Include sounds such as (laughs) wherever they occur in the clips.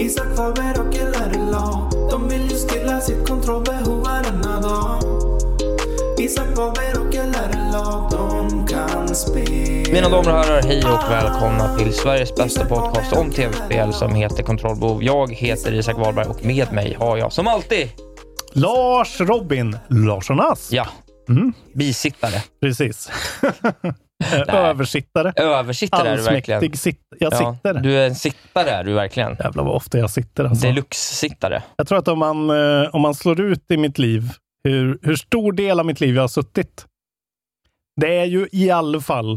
Isak Faber och LRLA De vill ju stilla sitt kontrollbehov varenda dag Isak Faber och LRLA De kan spela Mina damer och herrar, hej och välkomna till Sveriges bästa podcast om tv-spel som heter Kontrollbehov. Jag heter Isak Wahlberg och med mig har jag som alltid Lars Robin Larsson Ask. Ja, Mm. bisittare. Precis. (laughs) Översittare. Översittare är du verkligen. Sitt. Jag Ja, sitter. du är en sittare är du verkligen. Jävlar vad ofta jag sitter. Alltså. Deluxe-sittare. Jag tror att om man, eh, om man slår ut i mitt liv hur, hur stor del av mitt liv jag har suttit. Det är ju i alla fall,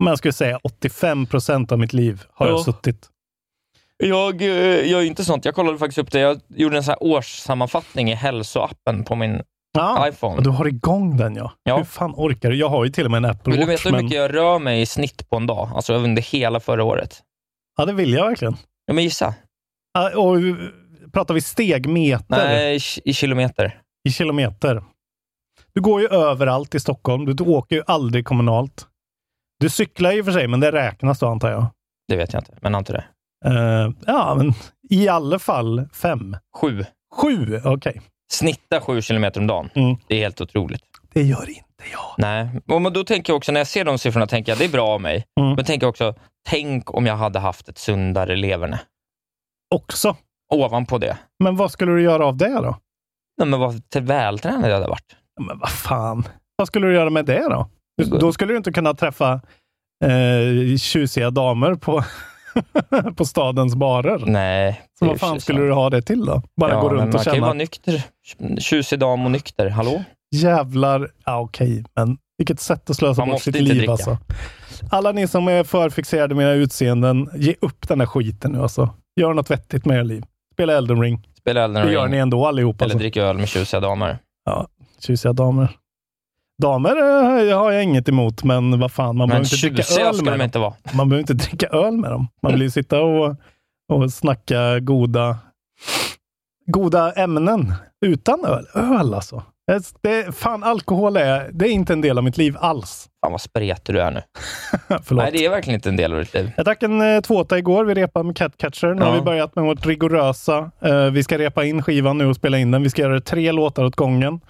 om jag skulle säga 85 procent av mitt liv har Ja. jag suttit. Jag eh, gör ju inte sånt. Jag kollade faktiskt upp det. Jag gjorde en sån här årssammanfattning i hälsoappen på min Ja, iPhone. du har igång den ja. Ja. Hur fan orkar du? Jag har ju till och med en Apple Vill du Watch. veta hur Men... mycket jag rör mig i snitt på en dag? Alltså under hela förra året. Ja, det vill jag verkligen. Ja, men gissa. Ja, Och, pratar vi stegmeter Nej, i, kilometer. i kilometer? Du går ju överallt i Stockholm. Du åker ju aldrig kommunalt. Du cyklar ju för sig, men det räknas då antar jag. Det vet jag inte, men antar det. Eh, ja, men i alla fall fem. Sju. Sju, okej. Snitta sju kilometer om dagen. Mm. Det är helt otroligt. Det gör inte jag. Nej, och då tänker jag också, när jag ser de siffrorna, tänker jag det är bra av mig. Mm. Men tänker jag också, tänk om jag hade haft ett sundare leverne. Också. Ovanpå det. Men vad skulle du göra av det då? Nej, men vad vältränad jag hade varit. Men vad fan. Vad skulle du göra med det då? Då skulle du inte kunna träffa eh, tjusiga damer på, (laughs) på stadens barer. Nej. Så vad fan skulle du ha det till då? Bara ja, gå runt och Man kan ju känna vara nykter. Tjusig dam och nykter. Hallå? jävlar, ja okej, men vilket sätt att slösa Man bort sitt liv dricka. alltså. Alla ni som är för fixerade med era utseenden, ge upp den här skiten nu alltså. Gör något vettigt med era liv. Spela Elden Ring. Spela Elden Det gör Ring. ni ändå allihopa. Eller Alltså. dricka öl med tjusiga damer. Ja, tjusiga damer. Damer eh, har jag inget emot, men vad fan, man Men behöver inte dricka öl med de dem. inte vara. Man behöver inte dricka öl med dem. Man vill ju sitta och, och snacka goda, goda ämnen utan öl. Öl alltså. Det, fan, alkohol är, det är inte en del av mitt liv alls. Fan vad spretig du är nu. (laughs) Förlåt. Nej, det är verkligen inte en del av ditt liv. Jag drack en eh, tvåta igår. Vi repade med Catcatcher. Nu har Ja. vi börjat med vårt rigorösa. Eh, vi ska repa in skivan nu och spela in den. Vi ska göra tre låtar åt gången.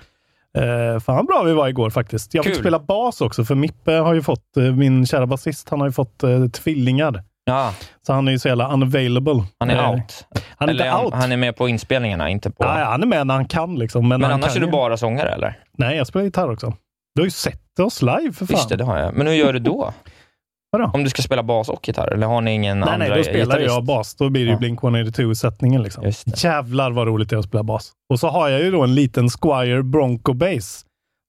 Eh, fan bra vi var igår faktiskt. Jag fick Kul. spela bas också, för Mippe har ju fått, eh, min kära basist, han har ju fått eh, tvillingar. Ja, Så han är ju så jävla unavailable. han är Eh, out. Han är Eller inte out. han är med på inspelningarna, inte på... Ja, han är med när han kan liksom. Men, Men annars är du ju- bara sångare, eller? Nej, jag spelar gitarr också. Du har ju sett oss live för fan. Just det, det har jag. Men hur gör du då? Vadå? Om du ska spela bas och gitarr, eller har ni ingen Nej, andra nej, då spelar gitarrist? jag bas. Då blir det ju Ja. Blink 182-sättningen. Liksom. Jävlar vad roligt det är att spela bas. Och så har jag ju då en liten Squire Bronco Bass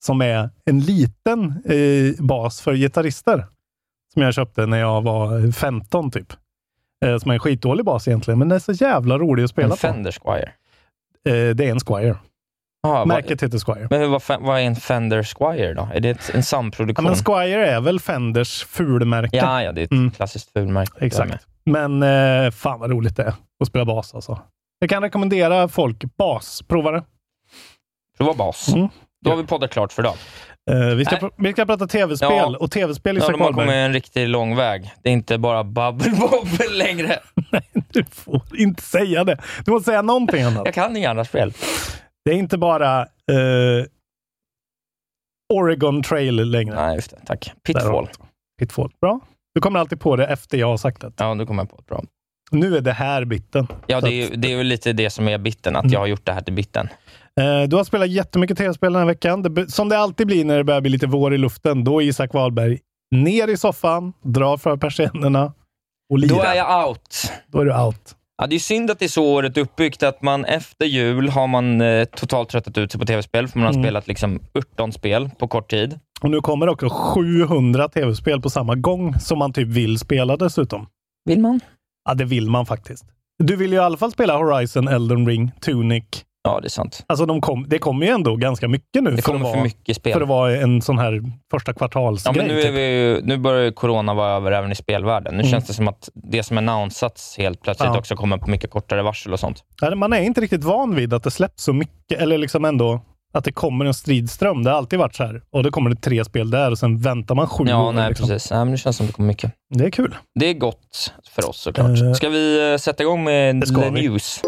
som är en liten eh, bas för gitarrister. Som jag köpte när jag var 15 typ. Eh, som är en skitdålig bas egentligen, men den är så jävla rolig att spela En på. Fender Squire? Eh, det är en Squire. Ah, vad, Märket heter Squire. men vad, vad är en Fender Squire då? Är det ett, en Ja, samproduktion? men Squire är väl Fenders fulmärke. ja, ja, det är ett Mm. klassiskt fulmärke. Exakt. Men eh, fan vad roligt det är att spela bas alltså. Jag kan rekommendera folk bas. Prova det. Prova bas. Mm. Då har vi poddat klart för idag. Eh, vi, ska Nej. pr- vi ska prata tv-spel Ja. och tv-spel i Ja, de har kommit en riktigt lång väg. Det är inte bara bubble bobble längre. (laughs) Du får inte säga det. Du måste säga någonting annat. Jag kan inga andra spel. Det är inte bara eh, Oregon Trail längre. Nej, just det. Tack. Pitfall. det. Pitfall. Bra. Du kommer alltid på det efter jag har sagt det. Ja, nu kommer jag på ett bra. Nu är det här bitten. Ja, det är, ju- det är ju lite det som är bitten, att Mm. jag har gjort det här till bitten. Eh, Du har spelat jättemycket tv-spel den här veckan. Det, som det alltid blir när det börjar bli lite vår i luften, då är Isak Wahlberg ner i soffan, drar för persiennerna och lirar. Då är jag out. Då är du out. Ja, det är synd att det är så året uppbyggt, att man efter jul har man eh, totalt tröttat ut sig på tv-spel, för man har Mm. spelat liksom 18 spel på kort tid. Och nu kommer också 700 tv-spel på samma gång som man typ vill spela dessutom. Vill man? Ja, det vill man faktiskt. Du vill ju i alla fall spela Horizon, Elden Ring, Tunic. Ja, det är sant. Alltså de kom, det kommer ju ändå ganska mycket nu Det för, kommer för vara, mycket spel. för att vara en sån här första Ja, kvartalsgrej. men nu, är typ. vi, ju- nu börjar ju corona vara över även i spelvärlden. Nu Mm. känns det som att det som annonsats helt plötsligt Ja. också kommer på mycket kortare varsel och sånt. Ja, Man är inte riktigt van vid att det släpps så mycket, eller liksom ändå att det kommer en stridström. Det har alltid varit så här. Och då kommer det tre spel där och sen väntar man sju Ja, år. nej liksom. precis. Nej, men det känns som det kommer mycket. Det är kul. Det är gott för oss såklart. Eh, Ska vi eh, sätta igång med the vi. news?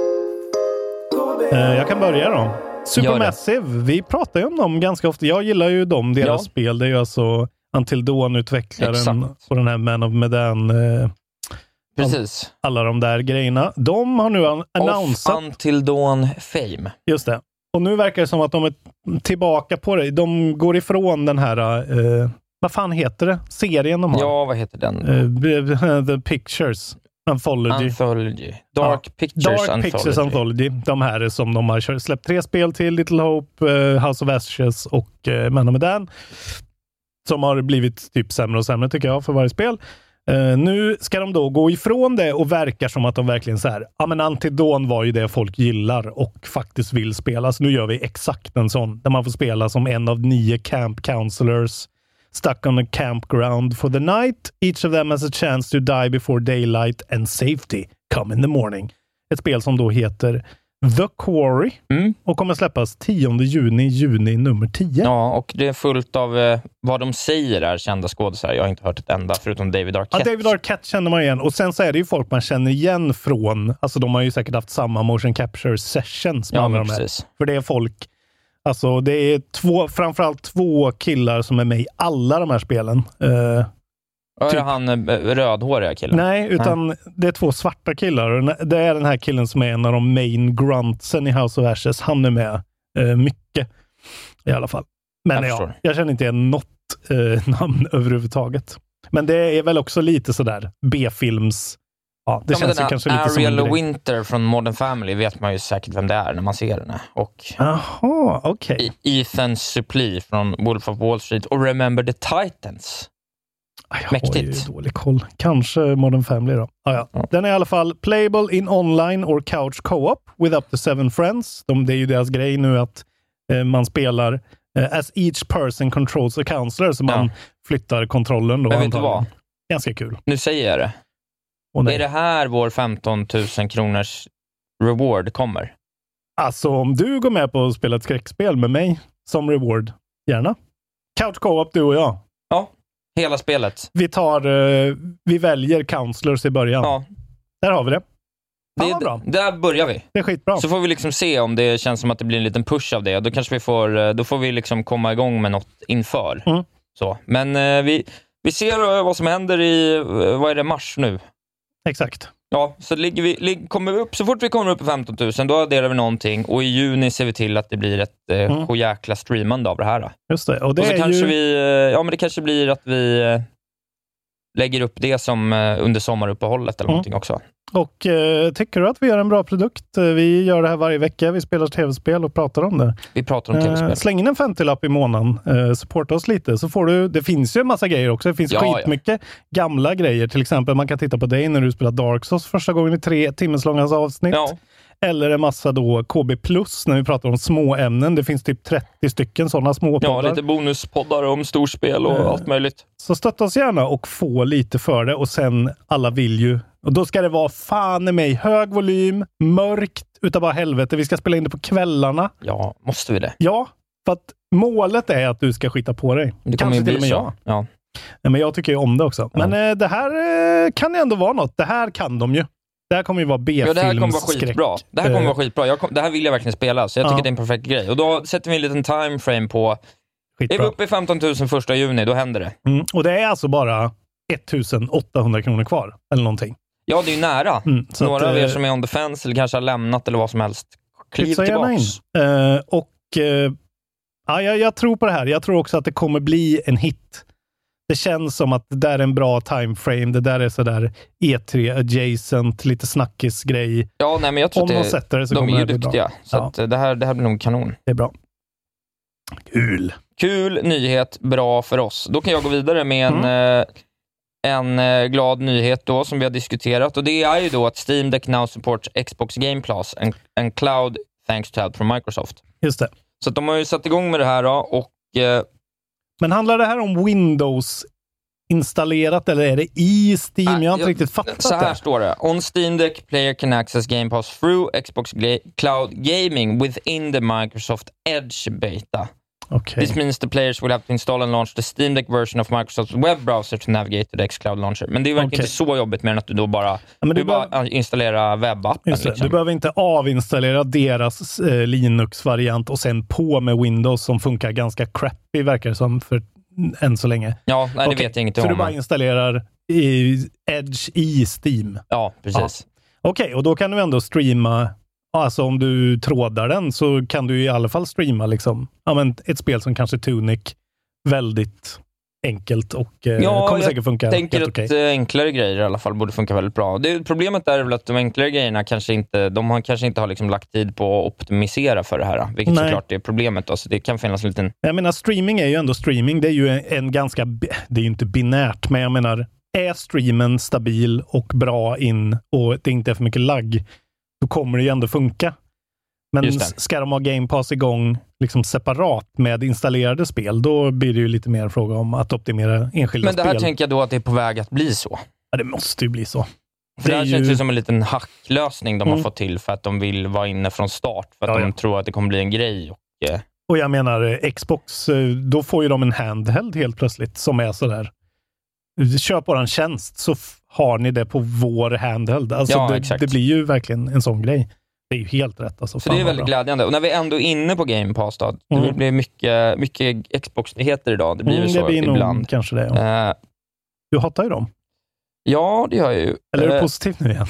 Eh, jag kan börja då. Supermassive, vi pratar ju om dem ganska ofta. Jag gillar ju dem, deras Ja. spel. Det är ju alltså Until Dawn-utvecklaren och den här Man of Medan. Eh, Precis. alla de där grejerna. De har nu an- Off annonsat, until dawn fame. just det. Och nu verkar det som att de är tillbaka på det. De går ifrån den här, eh, vad fan heter det? Serien de har. Ja, vad heter den? Eh, (laughs) The Pictures Anthology. Anthology. Dark Pictures Dark Anthology. Pictures Anthology. De här är som de har släppt tre spel till. Little Hope, eh, House of Ashes och eh, Man of Medan. Som har blivit typ sämre och sämre tycker jag för varje spel. Eh, nu ska de då gå ifrån det och verkar som att de verkligen så här, ja men Antidon var ju det folk gillar och faktiskt vill spela. Så nu gör vi exakt en sån, där man får spela som en av nio camp counselors stuck on a campground for the night. Each of them has a chance to die before daylight and safety come in the morning. Ett spel som då heter The Quarry Mm. och kommer släppas 10 juni, juni nummer 10. Ja, och det är fullt av eh, vad de säger är kända skådespelare. Jag har inte hört ett enda, förutom David Ja, Arquette. David Arquette känner man igen och sen så är det ju folk man känner igen från, alltså de har ju säkert haft samma motion capture sessions med Ja, alla de här. precis. För det är folk, alltså det är två, framförallt två killar som är med i alla de här spelen. Ja, är Typ. det han eh, rödhåriga killen? Nej, utan det är två svarta killar. Det är den här killen som är en av de main gruntsen i House of Ashes. Han är med eh, mycket i alla fall. Men Jag förstår. jag känner inte igen något eh, (laughs) namn överhuvudtaget. Men det är väl också lite sådär B-films... Ja, det Ja, känns ju kanske lite som en Ariel direkt- Winter från Modern Family vet man ju säkert vem det är när man ser henne. Och Jaha, okej. E- Ethan Suplee från Wolf of Wall Street och Remember the Titans. Jag har Mäktigt. ju dålig koll. Kanske Modern Family då. Ah, ja. Ja. Den är i alla fall playable in online or couch co-op with up to seven friends. De, det är ju deras grej nu att eh, man spelar eh, as each person controls a counselor, så man Ja. flyttar kontrollen. Då, Men vet du vad? Ganska kul. Nu säger jag det. Är det här vår 15 000 kronors reward kommer? Alltså om du går med på att spela ett skräckspel med mig som reward, gärna. Couch co-op du och jag. Ja, hela spelet. Vi tar, eh, vi väljer counselors i början. Ja, Där har vi det. det, Ja, bra. där börjar vi. Det är skitbra. Så får vi liksom se om det känns som att det blir en liten push av det. Då kanske vi får, eh, då får vi liksom komma igång med något inför. Mm. Så. Men eh, vi, vi ser vad som händer i, eh, vad är det, mars nu? Exakt. Ja, så ligger vi, kommer vi upp, så fort vi kommer upp på 15 000, då adderar vi någonting och i juni ser vi till att det blir ett eh, Mm. sjujäkla streamande av det här. Då. Just det. Och det och så kanske ju... vi, eh, ja men det kanske blir att vi eh, lägger upp det som eh, under sommaruppehållet eller Mm. någonting också. Och eh, tycker du att vi gör en bra produkt? Eh, Vi gör det här varje vecka. Vi spelar tv-spel och pratar om det. Vi pratar om Eh, tv-spel. släng in en 50-lapp i månaden. Eh, supporta oss lite så får du. Det finns ju en massa grejer också. Det finns Ja, ja. skitmycket gamla grejer. Till exempel man kan titta på dig när du spelar Dark Souls första gången i tre timmeslånga avsnitt. Ja, Eller en massa då KB plus när vi pratar om små ämnen. Det finns typ 30 stycken sådana små ja, poddar. lite bonuspoddar om storspel och Eh. allt möjligt. Så stötta oss gärna och få lite för det och sen alla vill ju. Och då ska det vara fan i mig hög volym, mörkt utav bara helvete. Vi ska spela in det på kvällarna. Ja, måste vi det? Ja, För att målet är att du ska skita på dig. Det kommer Kanske till och med så. jag. Ja. Nej, men jag tycker ju om det också. Men eh, det här eh, kan ju ändå vara något. Det här kan de ju. Det här kommer ju vara Ja, det här kommer vara B-filmsskräck. skitbra. Det här kommer vara skitbra. Kom, det här vill jag verkligen spela, så jag tycker Ja. det är en perfekt grej. Och då sätter vi en liten time frame på... Är vi Skitbra. uppe i 15 000 första juni, då händer det. Mm. Och det är alltså bara 1800 kronor kvar, eller någonting. Ja, det är ju nära. Mm, Några att, av er eh, som är on the fence eller kanske har lämnat eller vad som helst, kliv in. tillbaks. Eh, och eh, ja, jag, jag tror på det här. Jag tror också att det kommer bli en hit. Det känns som att det där är en bra time frame. Det där är sådär E3 adjacent, lite snackis-grej. Ja, nej, men jag tror Om att de det, sätter det så de kommer är ju det bli bra. duktiga. Så Ja. att, eh, det, här, det här blir nog kanon. Det är bra. Kul. Kul nyhet, bra för oss. Då kan jag gå vidare med en, Mm. eh, en eh, glad nyhet då som vi har diskuterat och det är ju då att Steam Deck now supports Xbox Game Plus, en, en cloud thanks to help from Microsoft. Just det. Så de har ju satt igång med det här då, och eh, Men handlar det här om Windows installerat eller är det i Steam? jag har inte riktigt fattat Så här det. står det. On Steam Deck, player can access Game Pass through Xbox Cloud Gaming within the Microsoft Edge beta. Okej. This means the players will have to install and launch the Steam Deck version of Microsofts web browser to navigate the Xcloud launcher. Men det är verkligen Okej. inte så jobbigt mer än att du då bara, men du du bara installerar webbappen. Just det. liksom. Du behöver inte avinstallera deras eh, Linux-variant och sen på med Windows som funkar ganska crappy, verkar det som, för, än så länge. Ja, nej, det Okej, vet jag inget Så om. du bara installerar i Edge i Steam? Ja, precis. Okej, och då kan du ändå streama, alltså om du trådar den så kan du i alla fall streama liksom, ja, men ett spel som kanske Tunic väldigt enkelt och eh, Ja, kommer jag säkert funka tänker helt att okej. eh, enklare grejer i alla fall borde funka väldigt bra. Det, problemet är väl att de enklare grejerna kanske inte, de har kanske inte har liksom lagt tid på att optimisera för det här, vilket Nej. såklart är problemet. Då, så det kan finnas en liten... Jag menar, streaming är ju ändå streaming. Det är ju en, en ganska, det är ju inte binärt, men jag menar, är streamen stabil och bra in och det inte är för mycket lagg, då kommer det ju ändå funka. Men det. ska de ha Game Pass igång liksom separat med installerade spel, då blir det ju lite mer fråga om att optimera enskilda Men det här spel. tänker jag då att det är på väg att bli så. Ja, det måste ju bli så. För det här är känns ju- ju som en liten hacklösning de har Mm. fått till för att de vill vara inne från start, för att Ja, de ja. tror att det kommer bli en grej. Och, eh, Och jag menar, eh, Xbox, eh, då får ju de en handheld helt plötsligt som är sådär. Köp våran tjänst så har ni det på vår handheld. Alltså Ja, det, exakt. det blir ju verkligen en sån grej. Det är ju helt rätt. Alltså, så det är väldigt bra. glädjande. Och när vi ändå är inne på Game Pass, då, det Mm. blir mycket, mycket Xbox-nyheter idag. Det blir Mm, ju det så blir nog ibland. kanske det. Ja. Eh, Du hatar ju dem. ja, det gör jag ju. Eller är du Eh, positiv nu igen?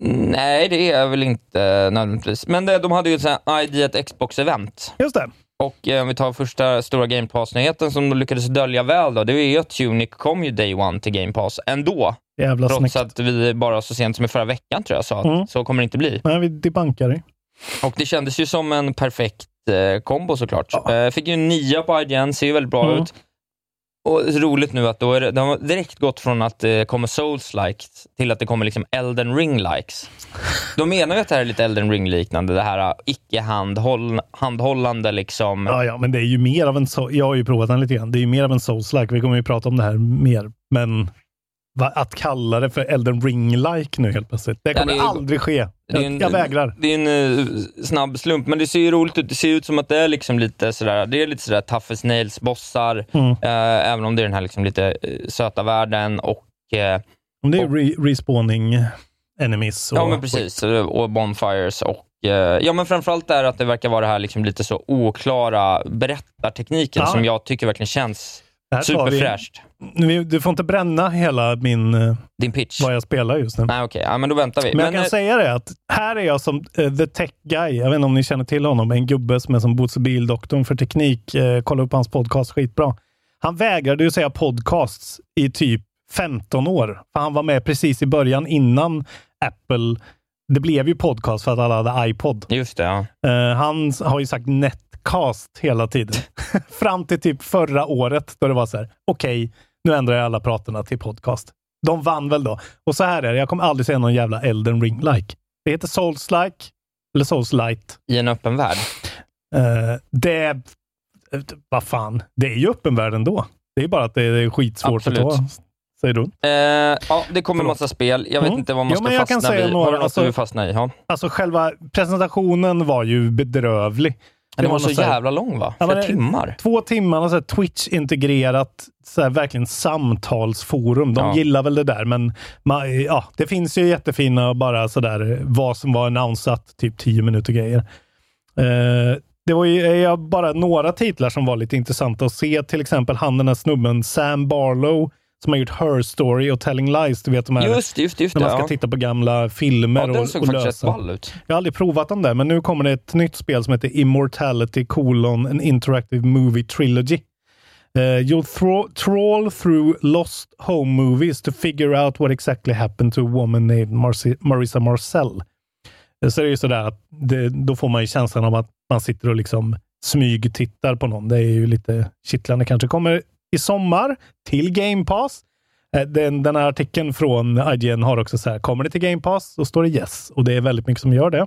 Nej, det är jag väl inte nödvändigtvis. Men det, de hade ju ett ID at Xbox-event. Just det. Och eh, om vi tar första stora Game Pass-nyheten som de lyckades dölja väl, då, det är ju att Tunic kom ju day one till Game Pass ändå. Jävla Trots snyggt. att vi bara så sent som i förra veckan tror jag sa att Mm. så kommer det inte bli. Nej, vi debankar det. Och det kändes ju som en perfekt eh, kombo såklart. Eh, fick ju en nia på IGN, ser ju väldigt bra Mm. ut. Och roligt nu att då är det, de har direkt gått från att det kommer Souls-likes till att det kommer liksom Elden Ring-likes. De menar ju att det här är lite Elden Ring-liknande, det här äh, icke-handhållande liksom. Ja, ja, men det är ju mer av en... Jag har ju provat den lite grann. Det är ju mer av en souls-like. Vi kommer ju prata om det här mer. Men att kalla det för Elden Ring-like nu helt plötsligt, det Ja, kommer det är aldrig ske. Jag, en- jag vägrar. Det är en eh, snabb slump, men det ser ju roligt ut. Det ser ut som att det är liksom lite sådär, det är lite sådär tough as nails-bossar, Mm. eh, även om det är den här liksom lite eh, söta världen och Om det är re- respawning enemies. Och, Ja, men precis. Och bonfires och Ja, men framförallt är att det verkar vara det här liksom lite så oklara berättartekniken Ja. som jag tycker verkligen känns Vi- superfräscht. Nu, Du får inte bränna hela min... eh, Din pitch? Vad jag spelar just nu. Nej, okej. Ja, men då väntar vi. Men, jag kan eh, säga det att här är jag som eh, the tech guy. Jag vet inte om ni känner till honom. En gubbe som är som Bosse Bildoktorn för teknik. Eh, kolla upp hans podcast, skitbra. Han vägrade ju säga podcasts i typ 15 år. För han var med precis i början innan Apple. Det blev ju podcast för att alla hade iPod. Just det, ja. Eh, han har ju sagt netcast hela tiden. (laughs) Fram till typ förra året då det var så här, okej, nu ändrar jag alla pratarna till podcast. De vann väl då. Och så här är det, jag kommer aldrig säga någon jävla Elden Ring-like. Det heter Souls-like, eller Souls-light. I en öppen värld. Eh, det, eh, vad fan, det är ju öppen värld ändå. Det är bara att det är skitsvårt Absolut. att ta. Säger du? Eh, ja, det kommer massa spel. Jag vet Mm. inte vad man Jo, ska fastna vid. några, Har du något alltså- du vill fastna i? Ja. Alltså själva presentationen var ju bedrövlig. Den var något så jävla lång va? Ja, Flera timmar. Två timmar, så Twitch-integrerat, så här, verkligen samtalsforum. De Ja. gillar väl det där, men man, ja, det finns ju jättefina bara sådär vad som var annonsat, typ 10 minuter grejer. Eh, det var ju eh, bara några titlar som var lite intressanta att se. Till exempel han den här snubben Sam Barlow som har gjort Her Story och Telling Lies. Du vet de här, Just just just när man ska Ja. titta på gamla filmer Ja, den och, såg och rätt lösa. ball ut. Jag har aldrig provat dem där, men nu kommer det ett nytt spel som heter Immortality colon an interactive movie trilogy. Uh, you'll thro- trawl through lost home movies to figure out what exactly happened to a woman named Marci- Marissa Marcel. Eh, Så är det ju sådär att det, då får man ju känslan av att man sitter och liksom smygtittar på någon. Det är ju lite kittlande. Kanske kommer i sommar till Game Pass. Eh, Den, den här artikeln från IGN har också så här, kommer det till Game Pass? Så står det yes. Och det är väldigt mycket som gör det.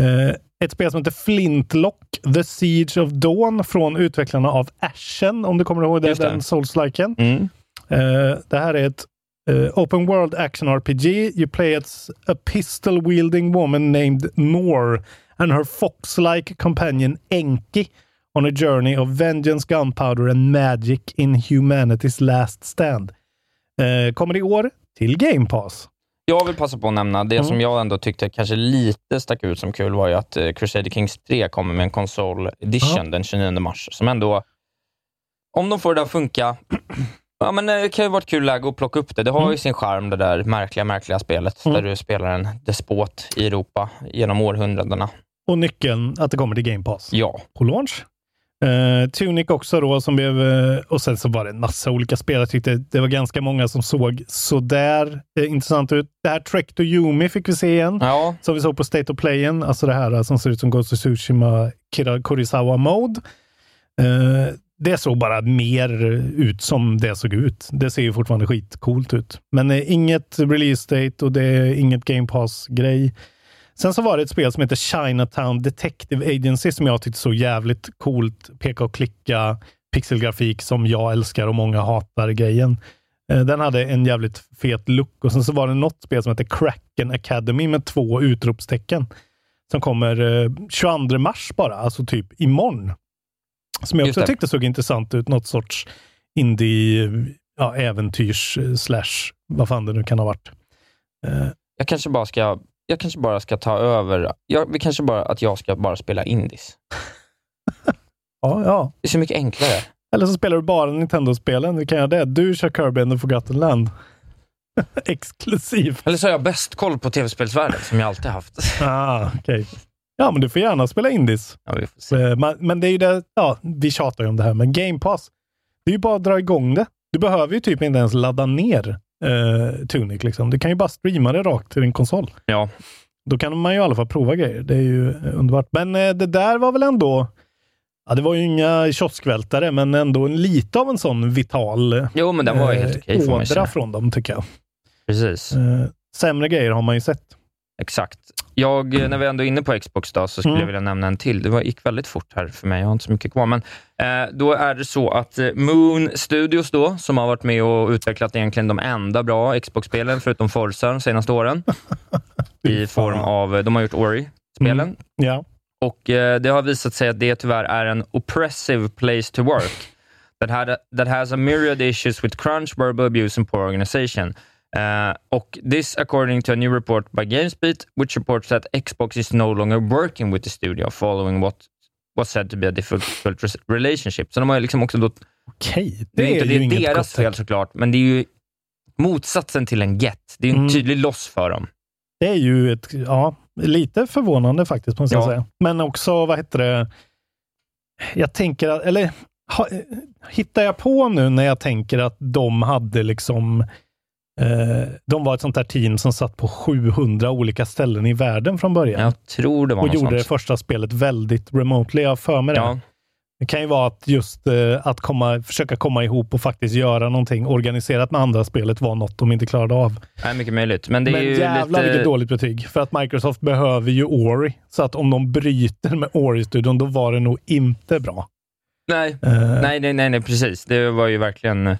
Eh, ett spel som heter Flintlock, The Siege of Dawn från utvecklarna av Ashen, om du kommer ihåg det, Just det. den Souls-liken. Mm. Eh, det här är ett Open World Action RPG. You play as a pistol-wielding woman named Nor and her fox-like companion Enki on a journey of vengeance, gunpowder and magic in humanity's last stand. Eh, kommer i år till Game Pass. Jag vill passa på att nämna, det Mm. som jag ändå tyckte kanske lite stack ut som kul var ju att eh, Crusader Kings 3 kommer med en konsol edition Ja. den 29 mars, som ändå, om de får det att funka, (clears throat) ja men eh, det kan ju vara ett kul läge att plocka upp det. Det har Mm. ju sin charm det där märkliga, märkliga spelet, Mm. där du spelar en despot i Europa genom århundradena. Och nyckeln att det kommer till Game Pass. Ja. på launch. Eh, Tunic också då, som blev, eh, och sen så var det en massa olika spel. Jag tyckte det var ganska många som såg sådär eh, intressant ut. Det här Trek to Yumi fick vi se igen, Ja, som vi såg på State of Playen. Alltså det här eh, som ser ut som Ghost of Tsushima Kira Kurisawa Mode. Eh, det såg bara mer ut som det såg ut. Det ser ju fortfarande skitcoolt ut. Men eh, inget release date och det är inget Game Pass-grej. Sen så var det ett spel som heter Chinatown Detective Agency som jag tyckte så jävligt coolt. Peka och klicka, pixelgrafik som jag älskar och många hatar grejen. Eh, Den hade en jävligt fet look och sen så var det något spel som heter Kraken Academy med två utropstecken. Som kommer eh, 22 mars bara, alltså typ imorgon. Som jag Just också det. tyckte såg intressant ut. Något sorts indie, ja, äventyrs eh, slash vad fan det nu kan ha varit. Eh, jag kanske bara ska jag kanske bara ska ta över, jag, vi kanske bara att jag ska bara spela indies. (laughs) Ja, ja. Det är så mycket enklare. Eller så spelar du bara Nintendo-spelen. Vi kan göra det. Du kör Kirby and the Forgotten Land. (laughs) Exklusiv. Eller så har jag bäst koll på tv-spelsvärlden, som jag alltid haft. (laughs) Ah, okej. Ja, men du får gärna spela indies. Ja, vi får se. Eh, Men, men det är ju det, ja, vi tjatar ju om det här, men Game Pass. Det är ju bara att dra igång det. Du behöver ju typ inte ens ladda ner eh, Tunic. Liksom. Du kan ju bara streama det rakt till din konsol. Ja, Då kan man ju i alla fall prova grejer. Det är ju eh, underbart. Men eh, det där var väl ändå, ja, det var ju inga kioskvältare, men ändå en, lite av en sån vital eh, jo men den var ju helt okej man ju ådra från dem, tycker jag. Precis. Eh, sämre grejer har man ju sett. Exakt. Jag, eh, när vi ändå är inne på Xbox då, så skulle Mm. jag vilja nämna en till. Det var, gick väldigt fort här för mig, jag har inte så mycket kvar. Men eh, då är det så att eh, Moon Studios då, som har varit med och utvecklat egentligen de enda bra Xbox-spelen, förutom Forza de senaste åren, (laughs) i form av, eh, de har gjort Ori-spelen. Mm. Ja. Och eh, det har visat sig att det tyvärr är en oppressive place to work. That, had that has a myriad issues with crunch, verbal abuse and poor organization. Uh, och this according to a new report by GameSpeed, which reports that Xbox is no longer working with the studio following what was said to be a difficult relationship. Så de har liksom också då, Okej, det är, inte ju det inget är deras gott tecken. fel såklart, men det är ju motsatsen till en get. Det är ju en Mm. tydlig loss för dem. Det är ju ett, ja, lite förvånande faktiskt, måste jag Ja. säga. Men också, vad heter det? Jag tänker att, eller ha, hittar jag på nu när jag tänker att de hade liksom eh, de var ett sånt där team som satt på 700 olika ställen i världen från början. Jag tror det var och gjorde det sånt. första spelet väldigt remotely. Jag för mig det. Ja, Det kan ju vara att just eh, att komma, försöka komma ihop och faktiskt göra någonting organiserat med andra spelet var något de inte klarade av. det är mycket möjligt. Men det är Men ju jävlar lite... vilket dåligt betyg. För att Microsoft behöver ju Ori. Så att om de bryter med Ori-studion, då var det nog inte bra. Nej, Eh, nej, nej, nej, nej, precis. Det var ju verkligen...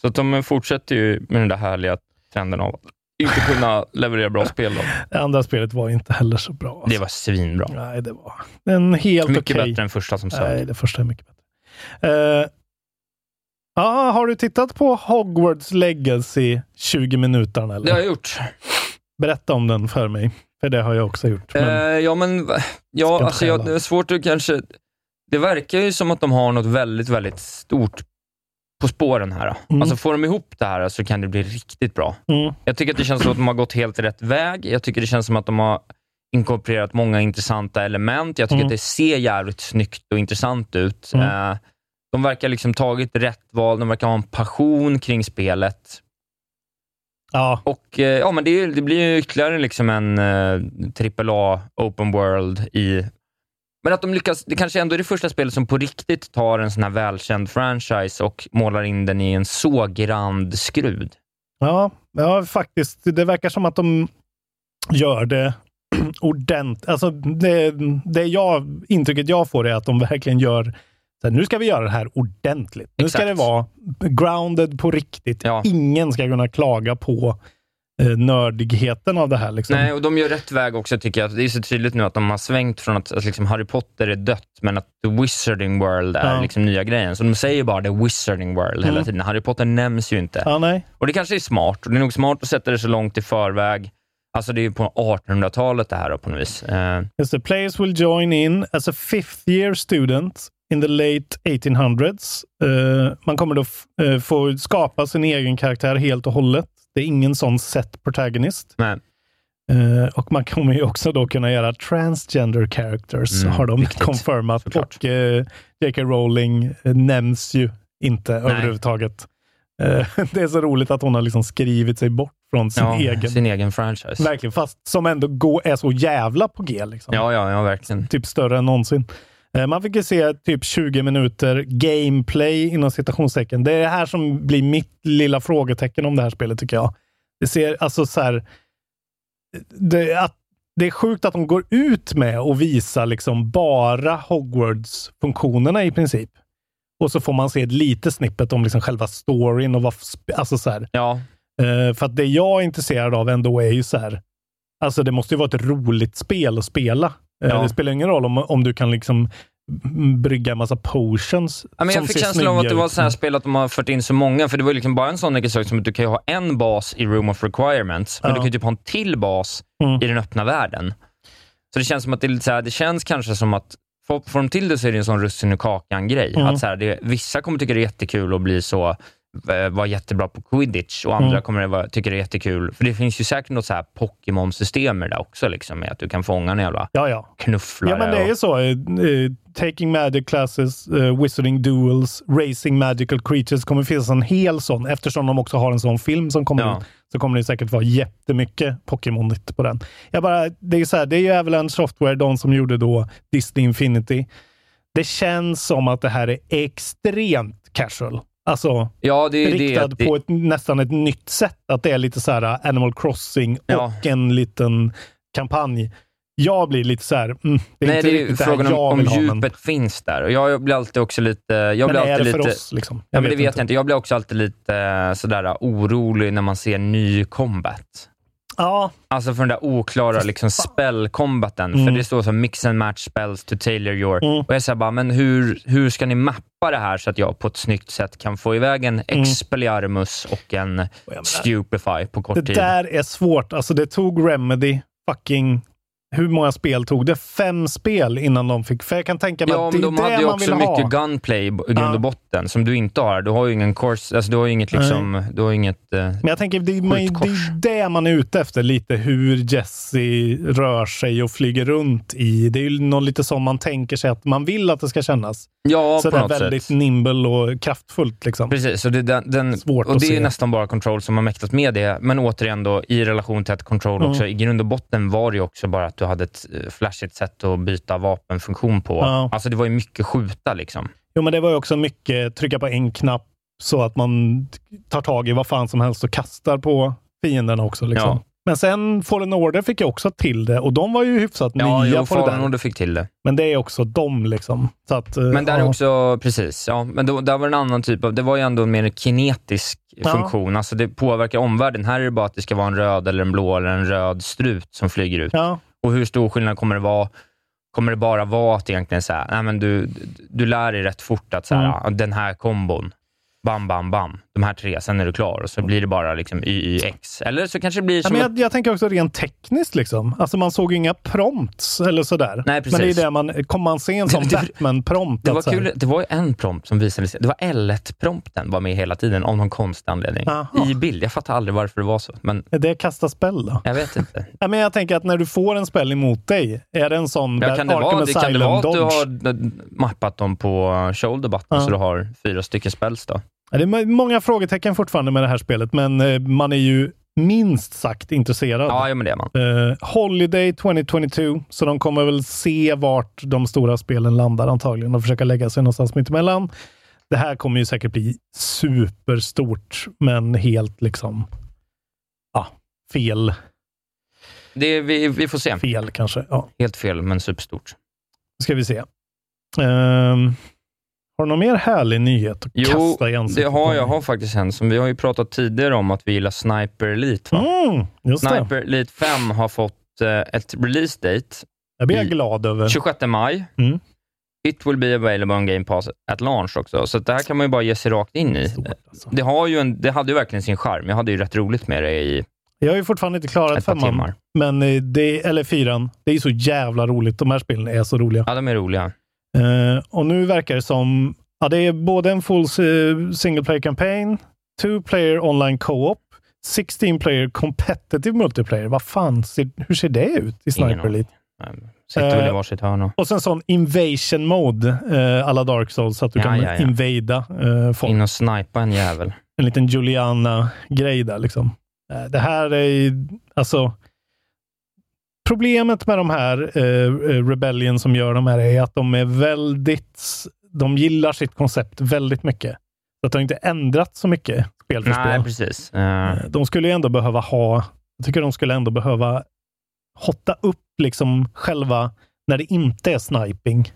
Så att de fortsätter ju med den där härliga trenden av att inte kunna leverera bra spel då. Det andra spelet var inte heller så bra. Alltså. Det var svinbra. Nej, det var en helt Mycket okej. bättre än första som Nej, sög. det första är mycket bättre. Eh, ja, har du tittat på Hogwarts Legacy 20 minuter? Eller? Det har jag gjort. Berätta om den för mig, för det har jag också gjort. Men, Eh, ja, men ja, alltså, jag, det är svårt att kanske... Det verkar ju som att de har något väldigt, väldigt stort på spåren här. Mm. Alltså får de ihop det här så kan det bli riktigt bra. mm, Jag tycker att det känns som att de har gått helt rätt väg. Jag tycker det känns som att de har inkorporerat många intressanta element. Jag tycker Mm. att det ser jävligt snyggt och intressant ut. Mm. Eh, de verkar liksom tagit rätt val, de verkar ha en passion kring spelet. ja, Och eh, ja, men det, det blir ju ytterligare liksom en eh, AAA open world i... Men att de lyckas, det kanske ändå är det första spelet som på riktigt tar en sån här välkänd franchise och målar in den i en så grand skrud. ja, ja, faktiskt. Det verkar som att de gör det (clears throat) ordentligt. Alltså, det, det jag, intrycket jag får är att de verkligen gör så nu ska vi göra det här ordentligt. Nu ska det vara grounded på riktigt. Ja. Ingen ska kunna klaga på nördigheten av det här. Liksom. Nej, och de gör rätt väg också tycker jag. Det är så tydligt nu att de har svängt från att, att liksom Harry Potter är dött, men att The Wizarding World är Ja. liksom nya grejen. Så de säger bara The Wizarding World hela Mm. tiden. Harry Potter nämns ju inte. Ja, nej. Och det kanske är smart. Och det är nog smart att sätta det så långt i förväg. Alltså det är ju på 1800-talet det här då, på något vis. Eh, Yes, the players will join in as a fifth year student in the late 1800s. Eh, man kommer då eh, få skapa sin egen karaktär helt och hållet. Det är ingen sån set protagonist. men, Eh, och man kommer ju också då kunna göra transgender characters, Mm, har de viktigt, confirmat. såklart. Och eh, J.K. Rowling eh, nämns ju inte överhuvudtaget. Eh, (laughs) det är så roligt att hon har liksom skrivit sig bort från sin ja, egen. sin egen franchise. Verkligen, fast som ändå går, är så jävla på G. Liksom Ja, ja, ja, verkligen. typ större än någonsin. Eh, Man fick ju se typ 20 minuter gameplay inom citationstecken. Det är det här som blir mitt lilla frågetecken om det här spelet tycker jag. Det ser alltså så här. Det, att, det är sjukt att de går ut med och visa liksom bara Hogwarts-funktionerna i princip. Och så får man se ett litet snippet om liksom själva storyn och vad, alltså så här. Ja, Eh, för att det jag är intresserad av ändå är ju så här. Alltså det måste ju vara ett roligt spel att spela. Eh, Ja. Det spelar ingen roll om, om du kan liksom brygga en massa potions. Ja, men jag fick känslan av att det var så här spel att de har fört in så många, för det var liksom bara en sån enkel sak som att du kan ha en bas i Room of Requirements, men Ja. du kan ju typ ha en till bas Mm. i den öppna världen. Så det känns som att det är lite så här, det känns kanske som att får, får de till det så är det en sån russin ur kakan-grej. Mm. Att så här, det, vissa kommer tycka det är jättekul att bli så vara jättebra på quidditch och andra Mm. kommer det vara, tycka det är jättekul. För det finns ju säkert något så här Pokémon-system där också, liksom, med att du kan fånga en jävla Ja, ja. knufflare. Ja, men det är och- ju så. Eh, eh, taking Magic Classes, uh, Wizarding Duels, Racing Magical Creatures kommer finnas en hel sån. Eftersom de också har en sån film som kommer Ja. ut, så kommer det säkert vara jättemycket Pokémon på den. Jag bara, det är så här, det är ju Avalanche Software, de som gjorde då Disney Infinity. Det känns som att det här är extremt casual. Alltså ja, det riktad det, det, på ett, nästan ett nytt sätt. Att det är lite så här uh, Animal Crossing Ja. och en liten kampanj. Jag blir lite så här, mm, det är Nej, inte det är riktigt det frågan här om, jag om ha. djupet Men, finns där. Och jag blir alltid också lite... Jag men blir är alltid det för lite, oss? Liksom? Ja, men det vet jag inte. Jag blir också alltid lite eh, sådär orolig när man ser ny combat. Ja, Alltså för den där oklara liksom, spell-combaten. Mm. För det står så mix and match spells to tailor your... Mm. Och jag säger bara, men hur, hur ska ni mappa det här så att jag på ett snyggt sätt kan få iväg en Expelliarmus och en Mm. menar, Stupefy på kort det tid? där är svårt. Alltså det tog Remedy fucking... Hur många spel tog det? Fem spel innan de fick... För jag kan tänka mig Ja, att det men de är hade det ju också ha. mycket gunplay i grund och botten, som du inte har. Du har ju ingen course, alltså du har inget liksom, du har inget... Eh, Men jag tänker, det är, man, det är det man är ute efter, lite hur Jesse rör sig och flyger runt i. Det är ju något lite som man tänker sig att man vill att det ska kännas. ja, så på det är väldigt sätt. nimble och kraftfullt. Liksom. Precis, och det, den, den, Svårt och det är se. nästan bara Control som har mäktat med det. Men återigen då, i relation till att Control Mm. också, i grund och botten var det ju också bara du hade ett eh, flashigt sätt att byta vapenfunktion på. Ja. Alltså det var ju mycket skjuta liksom. Jo, men det var ju också mycket trycka på en knapp så att man tar tag i vad fan som helst och kastar på fienderna också. Liksom. Ja. Men sen Fallen Order fick jag också till det och de var ju hyfsat Ja, nya jo, på det Fallen där. Order fick till det. Men det är också de liksom. Så att, eh, Men där är ja. också, precis, ja, men då, där var en annan typ av, det var ju ändå en mer kinetisk Ja. funktion. Alltså det påverkar omvärlden. Här är det bara att det ska vara en röd eller en blå eller en röd strut som flyger ut. Ja, Och hur stor skillnad kommer det vara? Kommer det bara vara att egentligen så här, nej men du, du lär dig rätt fort att så här, Mm. den här kombon, bam, bam, bam, de här tre, sen är du klar och så blir det bara liksom YYX. Eller så kanske det blir Ja, som men att, jag, jag tänker också rent tekniskt. Liksom. Alltså man såg inga prompts eller sådär. Nej, men precis. det är (laughs) det man, kommer man se en sån Batman-prompt? det var att så här- kul, det var en prompt som visade sig, det var L1-prompten var med hela tiden av någon konstig anledning. Jaha. I bild. Jag fattar aldrig varför det var så, men Är det kasta spell då? jag vet inte. (laughs) Ja, men jag tänker att när du får en spell emot dig, är det en sån Ja, där kan, det vara, det, kan det vara att du har eh, mappat dem på shoulder button, Ja. så du har fyra stycken spells då? Det är många frågetecken fortfarande med det här spelet, men eh, man är ju minst sagt intresserad. Ja, men det är man. Eh, Holiday 2022, så de kommer väl se vart de stora spelen landar antagligen och försöka lägga sig någonstans mittemellan. Det här kommer ju säkert bli superstort, men helt liksom ja, fel. Det, vi, vi får se. Fel kanske. Ja, Helt fel, men superstort. ska vi se. Ehm, har du någon mer härlig nyhet att Jo, kasta i det ansiktet har på jag mig? har faktiskt en som vi har ju pratat tidigare om att vi gillar Sniper Elite. Mm, just det. Sniper Elite 5 har fått eh, ett release date Det blir jag glad över. 26 maj. Mm. It will be available on Game Pass at launch också, så det här kan man ju bara ge sig rakt in i. Stort, alltså. Det, har ju en, det hade ju verkligen sin charm. Jag hade ju rätt roligt med det i Jag har ju fortfarande inte klarat femman, timmar. men eh, det, eller fyran. Det är så jävla roligt. De här spelen är så roliga. Ja, de är roliga. Eh, och nu verkar det som ja, det är både en full eh, single player campaign, two player online co-op, 16 player competitive multiplayer. Vad fan, ser, hur ser det ut i Sniper. Elite? Sitter väl i Eh, varsitt hörn och Och sen sån invasion mode, eh, alla Dark Souls, så att du Ja, kan ja, ja. invada eh, folk. in och snipa en jävel. En liten Juliana-grej där liksom. Eh, Det här är alltså Problemet med de här eh, eh, Rebellion som gör de här är att de är väldigt, de gillar sitt koncept väldigt mycket. Så att de har inte ändrat så mycket spel för Nej, spel. precis. Eh, De skulle ju ändå behöva ha, jag tycker de skulle ändå behöva hotta upp liksom själva när det inte är sniping.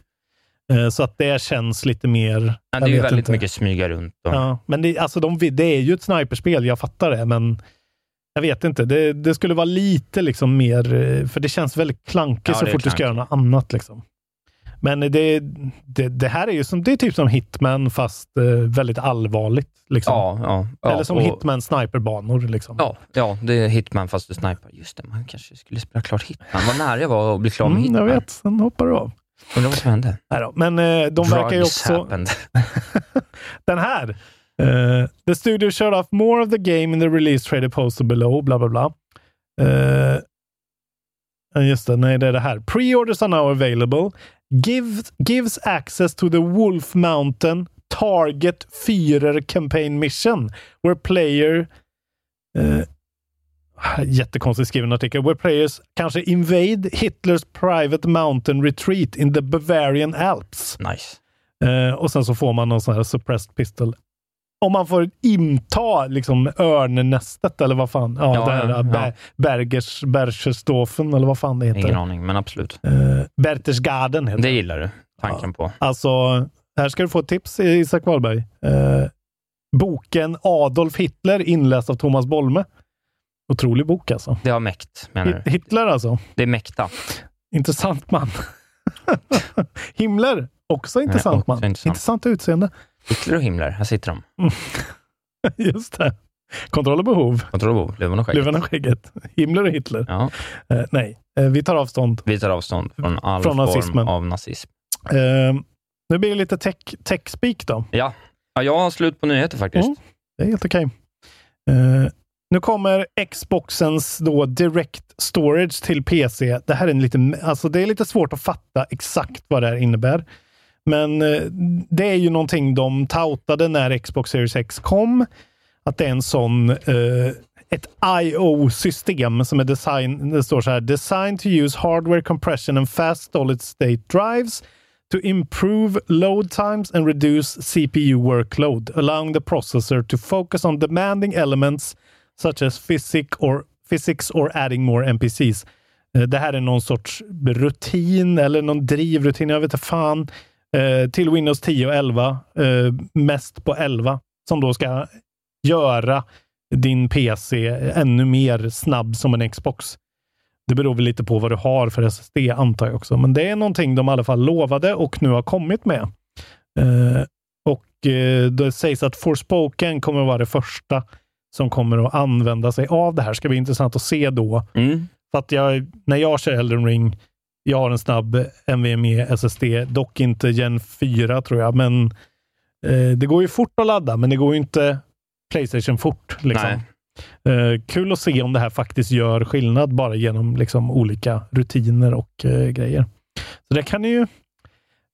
Så att det känns lite mer... ja, det är ju väldigt inte. mycket smyga runt. Och, Ja, men det, alltså de, det är ju ett sniperspel, jag fattar det, men jag vet inte. Det, det skulle vara lite liksom mer, eh, för det känns väldigt klankigt Ja, så fort du ska göra klankigt. något annat. Liksom. Men det, det, det här är ju som, det är typ som Hitman fast eh, väldigt allvarligt. Liksom. ja, ja, ja, Eller som och- Hitman sniperbanor. Liksom. Ja, ja, det är Hitman fast du snipar. Just det, man kanske skulle spela klart Hitman. Vad nära jag var att bli klar med Mm, jag Hitman. vet, sen hoppar du av. Undrar vad som hände. Nej då. Men eh, de verkar ju Drugs också... happened. (laughs) Den här. Uh, the studio showed off more of the game in the release trailer posted below, bla bla bla. Uh, just det, nej det är det här. Pre-orders are now available. Gives, gives access to the Wolf Mountain Target 4 campaign mission. Where player... Uh, jättekonstigt skriven artikel. Where players kanske invade Hitlers private mountain retreat in the Bavarian Alps. Nice. Eh, och sen så får man någon sån här suppressed pistol. Om man får inta liksom örnnästet eller vad fan. Ja, Ja, det här ja, ja. Ber- Bergers, Berchersdofen eller vad fan det heter. Ingen aning, men absolut. Eh, Berchtesgaden heter Det det. gillar du, tanken på. Alltså, här ska du få ett tips, Isak Wahlberg. Eh, boken Adolf Hitler inläst av Thomas Bolme. Otrolig bok alltså. Det har mäkt, menar du? Hitler alltså. Det är mäkta. Intressant man. (laughs) Himmler, också intressant också man. intressant. Intressant utseende. Hitler och Himmler, här sitter de. (laughs) Just det. Kontroll och behov. Kontrollbehov, luvan och skägget. Luvan och skägget. Himmler och Hitler. Ja, Eh, nej, eh, vi tar avstånd. vi tar avstånd från all Från form nazismen. av nazism. Eh, nu blir det lite tech, tech-speak då. Ja. ja, jag har slut på nyheter faktiskt. Mm. Det är helt okej. Eh, nu kommer Xboxens då Direct Storage till PC. Det här är en lite, alltså det är lite svårt att fatta exakt vad det här innebär. Men eh, det är ju någonting de tautade när Xbox Series X kom. Att det är en sån, eh, ett IO-system som är design, det står så här, designed to use hardware compression and fast solid state drives to improve load times and reduce CPU workload, allowing the processor to focus on demanding elements such as physics or physics or adding more NPCs. Eh, det här är någon sorts rutin eller någon drivrutin, jag vet inte fan, eh, till Windows 10 och 11. eh, Mest på 11, som då ska göra din PC ännu mer snabb som en Xbox. Det beror väl lite på vad du har för SSD antar jag också, men det är någonting de i alla fall lovade och nu har kommit med. Eh, och eh, det sägs att Forspoken kommer att vara det första som kommer att använda sig av det här. Ska bli intressant att se då. Mm. För att jag, när jag kör Elden Ring, jag har en snabb NVMe SSD, dock inte Gen 4 tror jag, men eh, det går ju fort att ladda, men det går ju inte Playstation fort. Liksom. Eh, kul att se om det här faktiskt gör skillnad bara genom liksom, olika rutiner och eh, grejer. Så det kan ni ju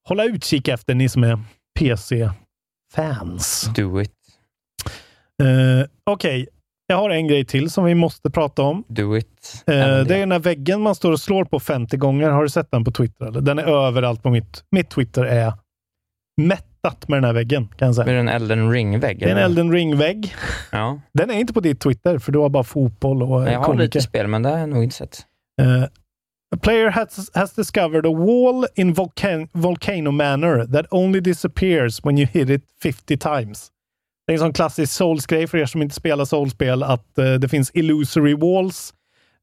hålla utkik efter, ni som är PC-fans. Do it. Eh, Okej, jag har en grej till som vi måste prata om. Do it. Eh, det är den här väggen man står och slår på 50 gånger. Har du sett den på Twitter? Eller? Den är överallt på mitt... Mitt Twitter är mättat med den här väggen, kan jag säga. det en Elden Ring-vägg? Det är en? Elden Ring-vägg. Ja. Den är inte på ditt Twitter, för du har bara fotboll och Jag har komiker. lite spel, men det har jag nog inte sett. Uh, a player has, has discovered a wall in Volcan Volcano Manor that only disappears when you hit it 50 times. Det är en sån klassisk Souls-grej för er som inte spelar Souls-spel, att eh, det finns illusory walls.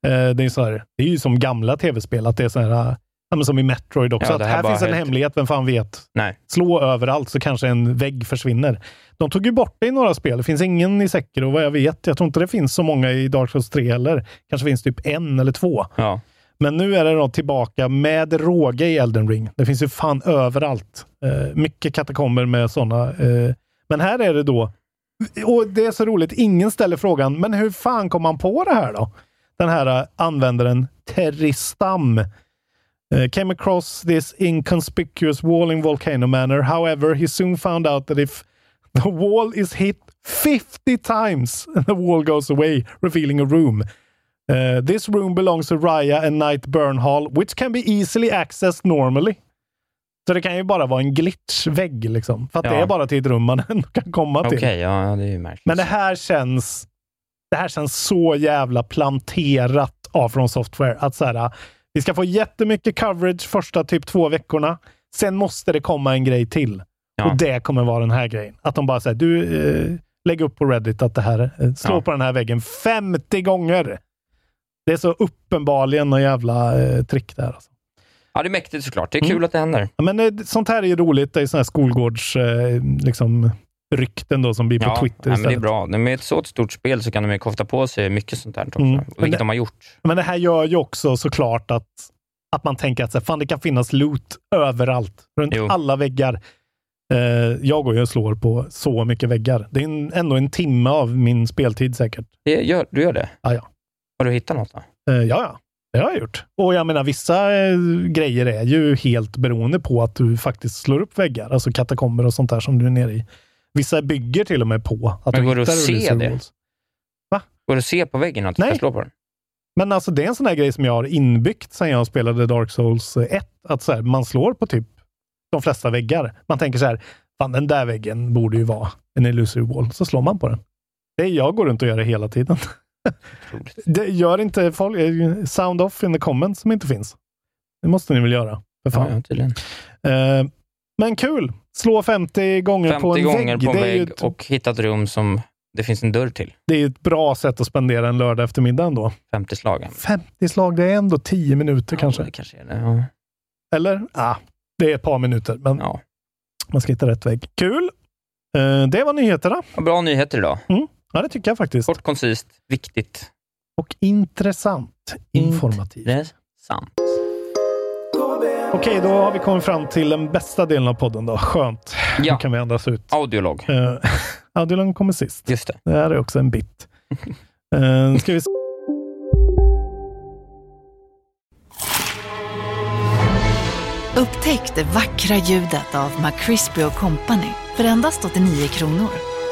Eh, det, är så här, det är ju som gamla tv-spel, att det är så här, eh, ja, som i Metroid också. Ja, att här finns en helt- hemlighet, vem fan vet? Nej. Slå överallt så kanske en vägg försvinner. De tog ju bort det i några spel. Det finns ingen i Sekiro vad jag vet. Jag tror inte det finns så många i Dark Souls 3 heller. Kanske finns typ en eller två. Ja. Men nu är det då tillbaka med råge i Elden Ring. Det finns ju fan överallt. Eh, mycket katakomber med sådana. Eh, men här är det då, och det är så roligt, ingen ställer frågan, men hur fan kom man på det här då? Den här eh, användaren Terristam uh, eh, came across this inconspicuous wall in Volcano Manor. However, he soon found out that if the wall is hit 50 times, (laughs) the wall goes away, revealing a room. Uh, this room belongs to Raya and Knight Burnhall, which can be easily accessed normally. Så det kan ju bara vara en glitchvägg, liksom. För att Ja. det är bara till ett rum man (laughs) ändå kan komma till. ja, ja, det är ju märkligt. Men det här känns det här känns så jävla planterat av från Software. Att så här, vi ska få jättemycket coverage första typ två veckorna. Sen måste det komma en grej till. Ja. Och det kommer vara den här grejen. Att de bara säger, du, eh, lägg upp på Reddit att det här, eh, slå Ja. på den här väggen 50 gånger. Det är så uppenbarligen någon jävla eh, trick där. Alltså. Ja, det är mäktigt såklart. Det är kul Mm. att det händer. Ja, Men eh, sånt här är ju roligt. Det är såna här skolgårds eh, liksom, rykten då som blir på Ja, Twitter nej, men det är istället. bra. Med ett så stort spel så kan de ju kofta på sig mycket sånt här också, Mm. vilket Men det- de har gjort. Men det här gör ju också såklart att, att man tänker att så här, fan, det kan finnas loot överallt, runt Jo. alla väggar. Eh, jag går ju och slår på så mycket väggar. Det är en, ändå en timme av min speltid säkert. Det gör, du gör det? Ja, ja. Har du hittat något då? Eh, ja, ja. Det har jag gjort. Och jag menar, vissa eh, grejer är ju helt beroende på att du faktiskt slår upp väggar, alltså katakomber och sånt där som du är nere i. Vissa bygger till och med på att Men du går det att se det? walls. Går det att se på väggen att du ska slå på den? Men alltså det är en sån här grej som jag har inbyggt sen jag spelade Dark Souls 1. Att så här, man slår på typ de flesta väggar. Man tänker så här, fan den där väggen borde ju vara en illusory wall. Så slår man på den. Det är jag går runt och gör det hela tiden. (laughs) Det gör inte folk, eh, sound off in the comments som inte finns. Det måste ni väl göra? För fan. Ja. Eh, men kul! Slå 50 gånger 50 på en gånger vägg. på en vägg ett, och hitta ett rum som det finns en dörr till. det är ett bra sätt att spendera en lördag eftermiddag ändå. 50 slagen. 50 slag, det är ändå 10 minuter kanske. Ja, det kanske är det. Ja. Eller? Ah, det är ett par minuter, men Ja. man ska hitta rätt vägg. Kul! Eh, det var nyheterna. Bra nyheter idag. Ja, det tycker jag faktiskt. Kort, koncist, viktigt. Och intressant. Informativt. Intressant. Okej, då har vi kommit fram till den bästa delen av podden. Då. Skönt. Ja. Nu kan vi andas ut. Audiolog. Uh, (laughs) Audiolog kommer sist. Just det. Det här är också en bit. Uh, (laughs) ska vi se. Upptäck det vackra ljudet av McCrispy Company för endast 89 kronor.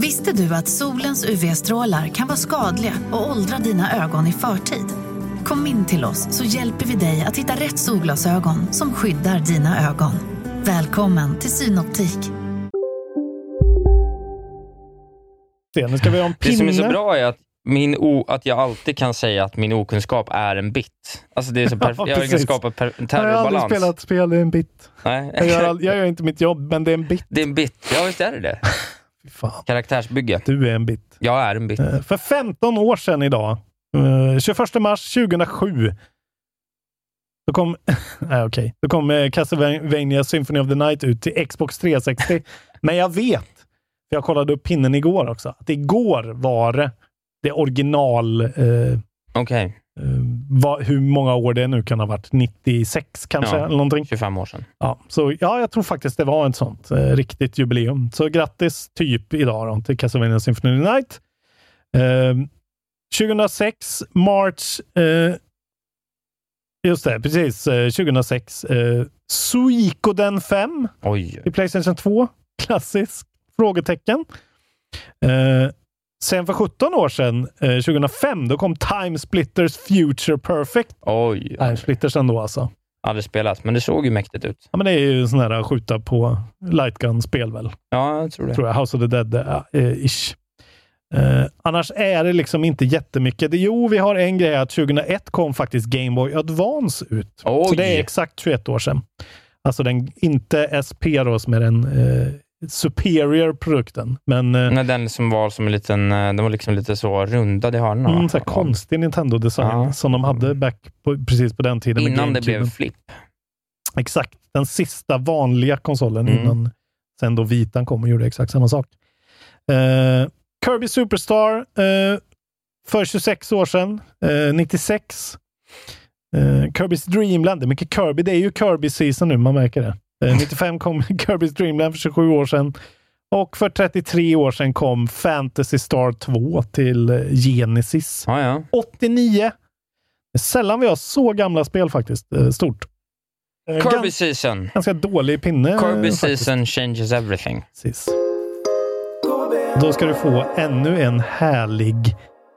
Visste du att solens UV-strålar kan vara skadliga och åldra dina ögon i förtid? Kom in till oss så hjälper vi dig att hitta rätt solglasögon som skyddar dina ögon. Välkommen till Synoptik. Nu ska vi ha en Det som är så pinne. bra är att, min o, att jag alltid kan säga att min okunskap är en bit. Alltså det är så (laughs) Ja, perfekt. jag kan precis. skapa per, en Jag har aldrig terrorbalans. spelat spel, det är en bit. Nej. Jag gör, all, (laughs) jag gör inte mitt jobb, men det är en bit. Det är en bit. Ja, visst är det det. Fan. Karaktärsbygge. Du är en bit. Jag är en bit. Eh, För 15 år sedan idag, eh, 21 mars 2007, då kom, (laughs) nej, okej. då kom eh, Castlevania Symphony of the Night ut till Xbox 360. (laughs) Men jag vet, för jag kollade upp pinnen igår också, att igår var det original, eh, Okej. Eh, vad, hur många år det nu kan ha varit, 96 kanske? Ja. Eller någonting. 25 år sedan. Ja, så ja, jag tror faktiskt det var ett sånt eh, riktigt jubileum. Så grattis typ idag då, till Castlevania Symphony Night. Eh, 2006, March... Eh, just det, precis. Eh, 2006. Eh, Suikoden 5 Oj. i Playstation 2. Klassisk frågetecken. Eh, sen för 17 år sedan, eh, 2005, då kom Time Splitters Future Perfect. Oj. Time Splitters ändå alltså. Aldrig spelat, men det såg ju mäktigt ut. Ja, men det är ju sån här skjuta på lightgun-spel väl? Ja, jag tror det. Tror jag. House of the Dead, uh, ish. Eh, annars är det liksom inte jättemycket. Jo, vi har en grej att 2001 kom faktiskt Game Boy Advance ut. Oj. Så det är exakt 21 år sedan. Alltså den, inte SP då, som är den eh, superior produkten. Men eh, Nej, den som var som en liten, eh, den var liksom lite så rundad i hörnen. mm, så konstig Nintendo-design Ja. som de hade back på, precis på den tiden. Innan det blev flip. Exakt. Den sista vanliga konsolen Mm. innan sen då vitan kom och gjorde exakt samma sak. Eh, Kirby Superstar eh, för 26 år sedan, eh, 96. Eh, Kirby's Dreamland, det är mycket Kirby. Det är ju Kirby-season nu, man märker det. Eh, 95 kom (laughs) Kirby's Dreamland för 27 år sedan. Och för 33 år sedan kom Fantasy Star 2 till eh, Genesis. Ja, ja. 89. Det är sällan vi har så gamla spel faktiskt. Eh, stort. Eh, Kirby gans- season. ganska dålig pinne. eh, Kirby faktiskt. season changes everything. Precis. Då ska du få ännu en härlig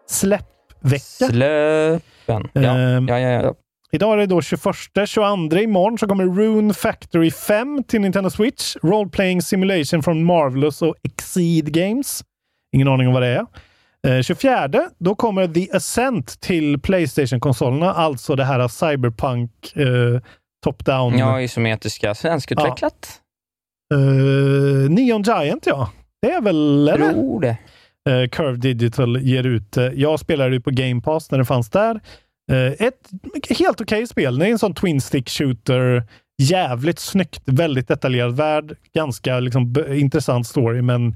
släppvecka. Släppen. Ja, Ehm, ja, ja. ja. Idag är det då 21, 22 imorgon så kommer Rune Factory 5 till Nintendo Switch. Role Playing Simulation från Marvelous och Exceed Games. Ingen aning om vad det är. Eh, 24, då kommer The Ascent till Playstation-konsolerna, alltså det här Cyberpunk eh, top-down. ja isometriska, svenskutvecklat. Eh, Neon Giant, ja. Det är väl... Eller? Tror det. Eh, Curve Digital ger ut. eh, jag spelade ju på Game Pass när det fanns där. Eh, ett helt okej spel. Det är en sån twin stick shooter. Jävligt snyggt, väldigt detaljerad värld. Ganska liksom, intressant story, men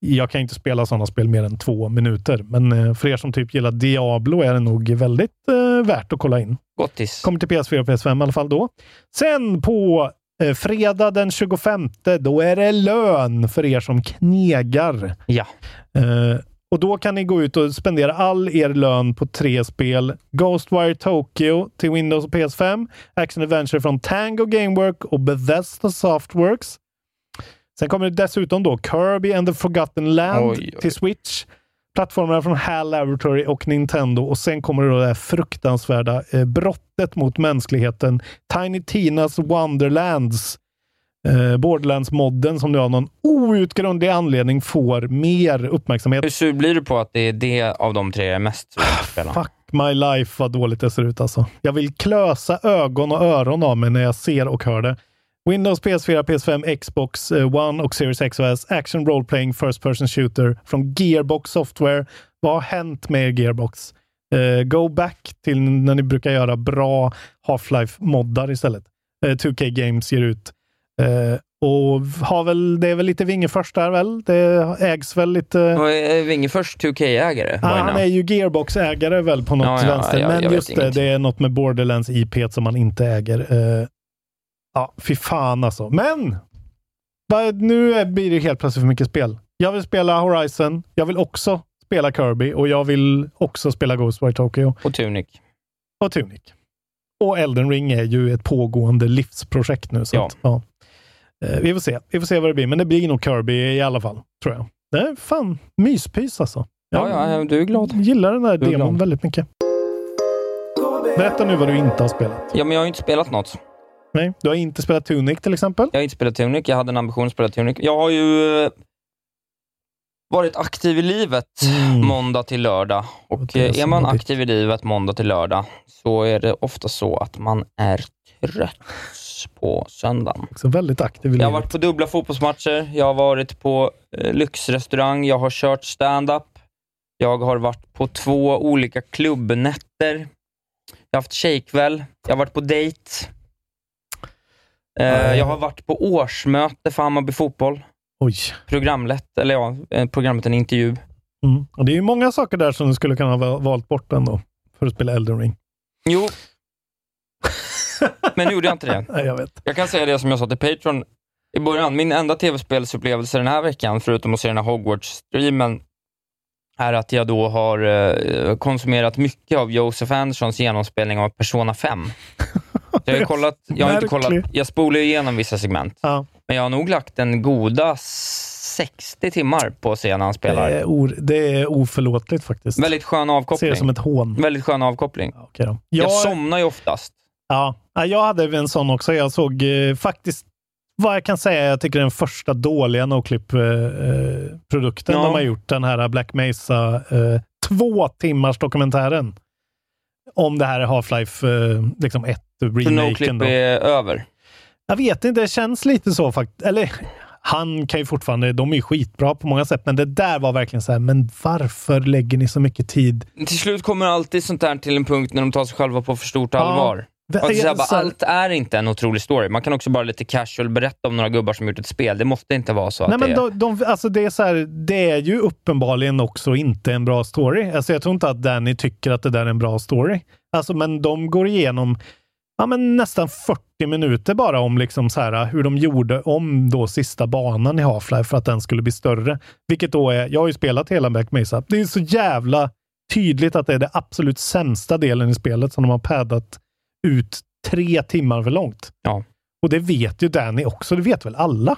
jag kan inte spela sådana spel mer än två minuter. Men eh, för er som typ gillar Diablo är det nog väldigt eh, värt att kolla in. Gottis. Kommer till PS4 och PS5 i alla fall då. Sen på eh, fredag den 25, då är det lön för er som knegar. Ja. Eh, och då kan ni gå ut och spendera all er lön på tre spel. Ghostwire Tokyo till Windows och PS5. Action Adventure från Tango Gamework och Bethesda Softworks. Sen kommer det dessutom då Kirby and the Forgotten Land Oj, oj. till Switch. Plattformarna från HAL Laboratory och Nintendo. Och sen kommer det då det här fruktansvärda eh, brottet mot mänskligheten. Tiny Tinas Wonderlands. Eh, Borderlands-modden som nu av någon outgrundlig anledning får mer uppmärksamhet. Hur sur blir du på att det är det av de tre jag är mest spela? Fuck my life vad dåligt det ser ut alltså. Jag vill klösa ögon och öron av mig när jag ser och hör det. Windows, PS4, PS5, Xbox eh, One och Series X och S. Action Role Playing First Person Shooter från Gearbox Software. Vad har hänt med er Gearbox? Eh, go back till när ni brukar göra bra Half-Life-moddar istället. Eh, 2K Games ger ut. Eh, och har väl, det är väl lite Vingefors där väl? Det ägs väl lite... Är Wingefors 2K-ägare? Ah, han är ju Gearbox-ägare väl på något Ja, ja, vänster. ja, men jag vet just det, det är något med Borderlands IP som man inte äger. Uh, ja, fy fan alltså. Men! Nu blir det helt plötsligt för mycket spel. Jag vill spela Horizon. Jag vill också spela Kirby och jag vill också spela Ghostwire Tokyo. Och Tunic. Och Tunic. Och Elden Ring är ju ett pågående livsprojekt nu. Så Ja. Att, ja. Eh, vi får se. Vi får se vad det blir, men det blir nog Kirby i alla fall, tror jag. Det är fan myspys alltså. Ja, ja, du är glad. gillar den där demon glad. väldigt mycket. Berätta nu vad du inte har spelat. Ja, men jag har inte spelat något. Nej, du har inte spelat Tunic till exempel? Jag har inte spelat Tunic. Jag hade en ambition att spela Tunic. Jag har ju eh, varit aktiv i livet måndag till lördag. Och Mm. det är är man aktiv i livet måndag till lördag så är det ofta så att man är trött på söndagen. Också väldigt aktiv i Jag har varit på dubbla fotbollsmatcher, jag har varit på eh, lyxrestaurang, jag har kört stand-up, jag har varit på två olika klubbnätter, jag har haft tjejkväll, jag har varit på dejt. Eh, jag har varit på årsmöte för Hammarby Fotboll. Oj. Programlett, eller ja, eh, programmet en intervju. Mm. Det är ju många saker där som du skulle kunna ha valt bort ändå för att spela Elden Ring. Jo. Men nu gjorde jag inte det. (laughs) Nej, jag vet. Jag kan säga det som jag sa till Patreon i början. Min enda tv-spelsupplevelse den här veckan, förutom att se den här Hogwarts-streamen, är att jag då har eh, konsumerat mycket av Josef Anderssons genomspelning av Persona 5. Så (laughs) jag, har kollat, jag, har inte kollat, jag spolar ju igenom vissa segment, Ja. men jag har nog lagt en goda 60 timmar på att se när han Det spelar. är, or, det är oförlåtligt faktiskt. Väldigt skön Ser avkoppling. det som ett hån. Väldigt skön avkoppling. Okej då. Jag Jag, somnar ju oftast. Ja, Ja, jag hade en sån också. Jag såg eh, faktiskt vad jag kan säga, jag tycker den första dåliga noclip-produkten Ja. de har gjort. Den här Black Mesa eh, två timmars dokumentären om det här Half-Life eh, liksom ett Så remaken. Noclip då. är över. Jag vet inte, det känns lite så faktiskt. Eller han kan ju fortfarande, de är ju skitbra på många sätt, men det där var verkligen så här, men varför lägger ni så mycket tid? Till slut kommer alltid sånt där till en punkt när de tar sig själva på för stort Ja. allvar. Vä- Bara, så här- allt är inte en otrolig story. Man kan också bara lite casual berätta om några gubbar som gjort ett spel. Det måste inte vara så Nej, att men det är... de, de, alltså det, är så här, det är ju uppenbarligen också inte en bra story. Alltså jag tror inte att Danny tycker att det där är en bra story. Alltså, men de går igenom ja, men nästan 40 minuter bara om liksom så här, hur de gjorde om då sista banan i Half-Life för att den skulle bli större. Vilket då är, jag har ju spelat hela Black Mesa. Det är så jävla tydligt att det är det absolut sämsta delen i spelet som de har paddat ut tre timmar för långt. Ja. Och det vet ju Danny också. Det vet väl alla?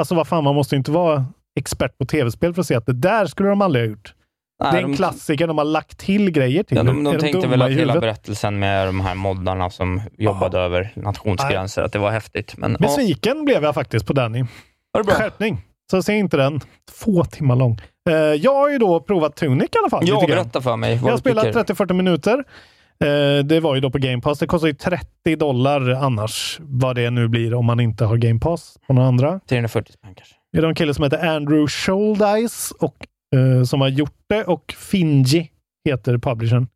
Alltså vad fan, man måste inte vara expert på tv-spel för att se att det där skulle de aldrig ha gjort. Nej, det är en de- klassiker de har lagt till grejer till. Ja, de Är de tänkte dumma väl att hela berättelsen med de här moddarna som jobbade över nationsgränser, att det var häftigt. Men, ja. Besviken blev jag faktiskt på Danny. Var det bra? Skärpning. Så se inte den. Två timmar lång. Eh, jag har ju då provat Tunic i alla fall. Ja, berätta för mig Jag har spelat tycker. 30-40 minuter. Eh, det var ju då på Game Pass. Det kostar ju 30 dollar annars, vad det nu blir om man inte har Game Pass på några andra. 340 spänn kanske. Det är en kille som heter Andrew Shouldice och, eh, som har gjort det och Finji heter publishern.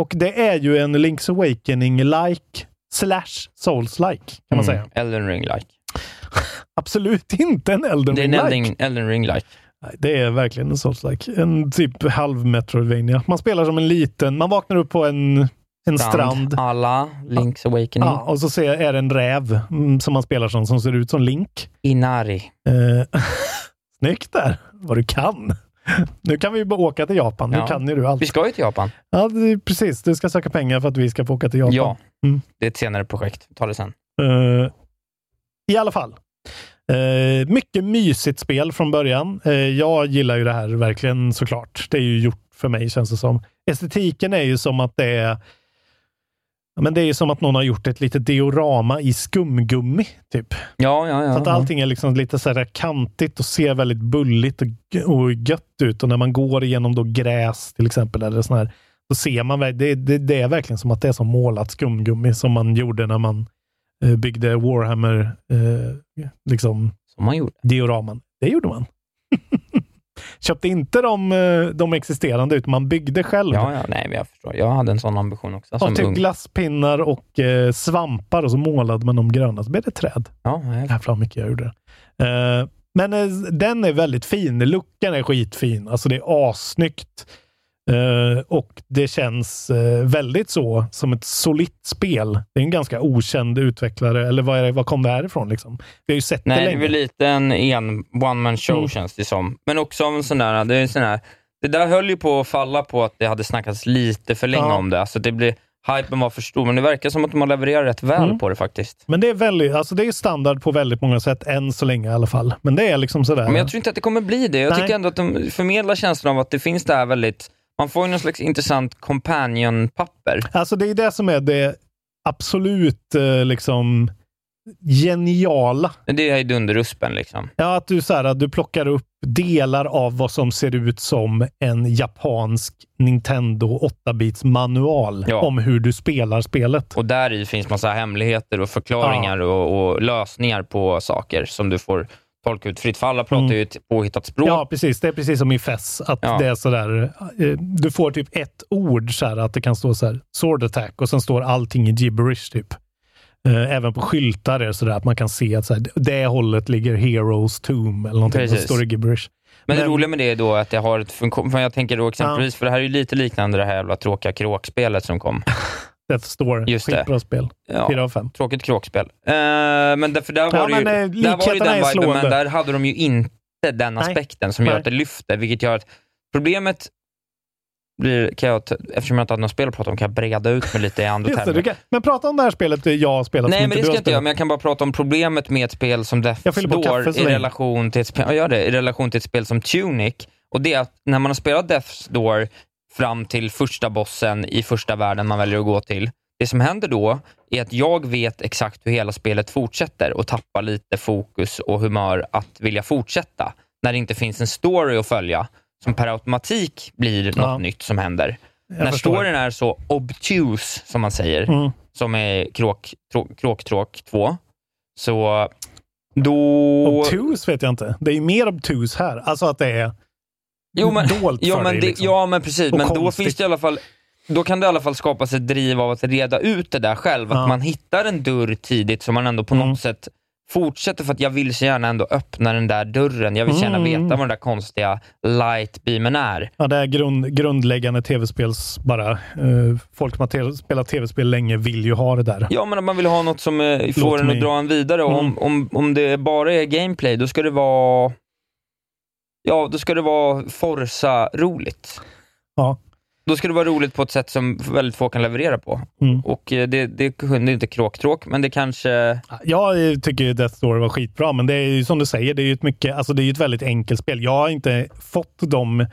Och det är ju en Link's Awakening-like slash Souls-like kan man säga. Mm. Elden ring-like. (laughs) Absolut inte en Elden Det är en Ring-like. Elden, Elden ring-like. Det är verkligen en Souls-like. En typ halv Metroidvania. Man spelar som en liten, man vaknar upp på en, en strand. Alla Link's Awakening. Ja, och så ser, är det en räv mm, som man spelar som, som ser ut som Link. Inari. Eh, (laughs) snyggt där, vad du kan. Nu kan vi ju bara åka till Japan. Nu Ja. kan ju du allt. Vi ska ju till Japan. Ja, det precis. Du ska söka pengar för att vi ska få åka till Japan. Ja, Mm. det är ett senare projekt. Ta det sen. Eh, I alla fall. Eh, mycket mysigt spel från början. Eh, jag gillar ju det här verkligen såklart. Det är ju gjort för mig känns det som. Estetiken är ju som att det är men det är ju som att någon har gjort ett litet diorama i skumgummi, typ. Ja, ja, ja. Så att allting är liksom lite så här kantigt och ser väldigt bulligt och, och gött ut. Och när man går igenom då gräs till exempel, eller sån här, då ser man, det, det, det är verkligen som att det är som målat skumgummi som man gjorde när man byggde Warhammer, eh, liksom Som man gjorde. dioraman. Det gjorde man. (laughs) Köpte inte de, eh, de existerande, utan man byggde själv. Ja, ja, nej, jag förstår. Jag hade en sån ambition också som typ ung. glasspinnar och eh, svampar och så målade man de gröna, så blev det träd. Ja. Jävlar vad mycket jag gjorde. Eh, men eh, den är väldigt fin. Looken är skitfin. Alltså det är assnyggt. Eh, och det känns eh, väldigt så, som ett solitt spel. Det är en ganska okänd utvecklare, eller vad, är det, vad kom det här ifrån? Liksom? Vi har ju sett Nej, det det är länge. väl lite en, en one man show Mm. känns det som. Men också en sån där, det är en sån där det där höll ju på att falla på att det hade snackats lite för länge Ja. om det. Alltså det blir, hypen var för stor, men det verkar som att de har levererat rätt väl Mm. på det faktiskt. Men det är, väldigt, alltså det är standard på väldigt många sätt, än så länge i alla fall. Men det är liksom sådär. Men jag tror inte att det kommer bli det. Jag Nej. tycker ändå att de förmedlar känslan av att det finns det här väldigt, man får ju någon slags intressant companion-papper. Alltså det är det som är det absolut eh, liksom geniala. Det är dunderuspen liksom. Ja, att du, så här, att du plockar upp delar av vad som ser ut som en japansk Nintendo 8-bits manual Ja. om hur du spelar spelet. Och där i finns massa hemligheter och förklaringar och, och lösningar på saker som du får tolka ut fritt. För alla pratar Mm. ju ett påhittat språk. Ja, precis. Det är precis som i FES. Att Ja. det är sådär, eh, du får typ ett ord, så här, att det kan stå så här, sword attack och sen står allting i gibberish typ. Eh, Även på skyltar är det sådär att man kan se att så här, det hållet ligger Heroes Tomb eller någonting. Precis. står det gibberish. Men, det Men- roliga med det är då att det har ett funktion. Jag tänker då exempelvis, för det här är ju lite liknande det här jävla tråkiga kråkspelet som kom. (laughs) Death Store. Just det. Skitbra spel. Ja. 4 av 5. Tråkigt kråkspel. Eh, men därför där var Ja, det ju, men, eh, där var ju den viben, men där hade de ju inte den Nej. aspekten som gör Nej. att det lyfter, vilket gör att problemet blir, kan jag, eftersom jag inte hade något spel att prata om, kan jag breda ut mig lite i andra (laughs) Just termer. kan, men prata om det här spelet jag har spelat Nej, men det ska har jag inte göra, men jag kan bara prata om problemet med ett spel som kaffe så i relation, till ett spel, ja, gör det, i relation till ett spel som Tunic. Och det är att när man har spelat Death's Door fram till första bossen i första världen man väljer att gå till, det som händer då är att jag vet exakt hur hela spelet fortsätter och tappar lite fokus och humör att vilja fortsätta när det inte finns en story att följa som per automatik blir något Ja. nytt som händer. Jag när förstår. storyn är så obtuse, som man säger, Mm. som är kråk, tråk, kråktråk 2, så då... Obtuse vet jag inte. Det är ju mer obtuse här. Alltså att det är Jo, men, dolt ja, för men dig. det, liksom. ja, men precis. Och Men då konstigt. finns det i alla fall då kan det i alla fall skapas ett driv av att reda ut det där själv. Att Ja. man hittar en dörr tidigt som man ändå på Mm. något sätt fortsätter för att jag vill så gärna ändå öppna den där dörren. Jag vill så gärna Mm. veta vad den där konstiga lightbeamen är. Ja, det är grund, grundläggande tv-spels bara. eh, folk som har spelat tv-spel länge vill ju ha det där. Ja, men man vill ha något som eh, får Låt en mig- att dra en vidare. Mm. om, om, om det bara är gameplay, då ska det vara Ja, då ska det vara Forza-roligt. Ja. Då ska det vara roligt på ett sätt som väldigt få kan leverera på. Mm. Och eh, det, det kunde inte kråktråk, men det kanske... Jag tycker Death Story var skitbra, men det är ju som du säger, det är ju ett, mycket, alltså det är ett väldigt enkelt spel. Jag har inte fått de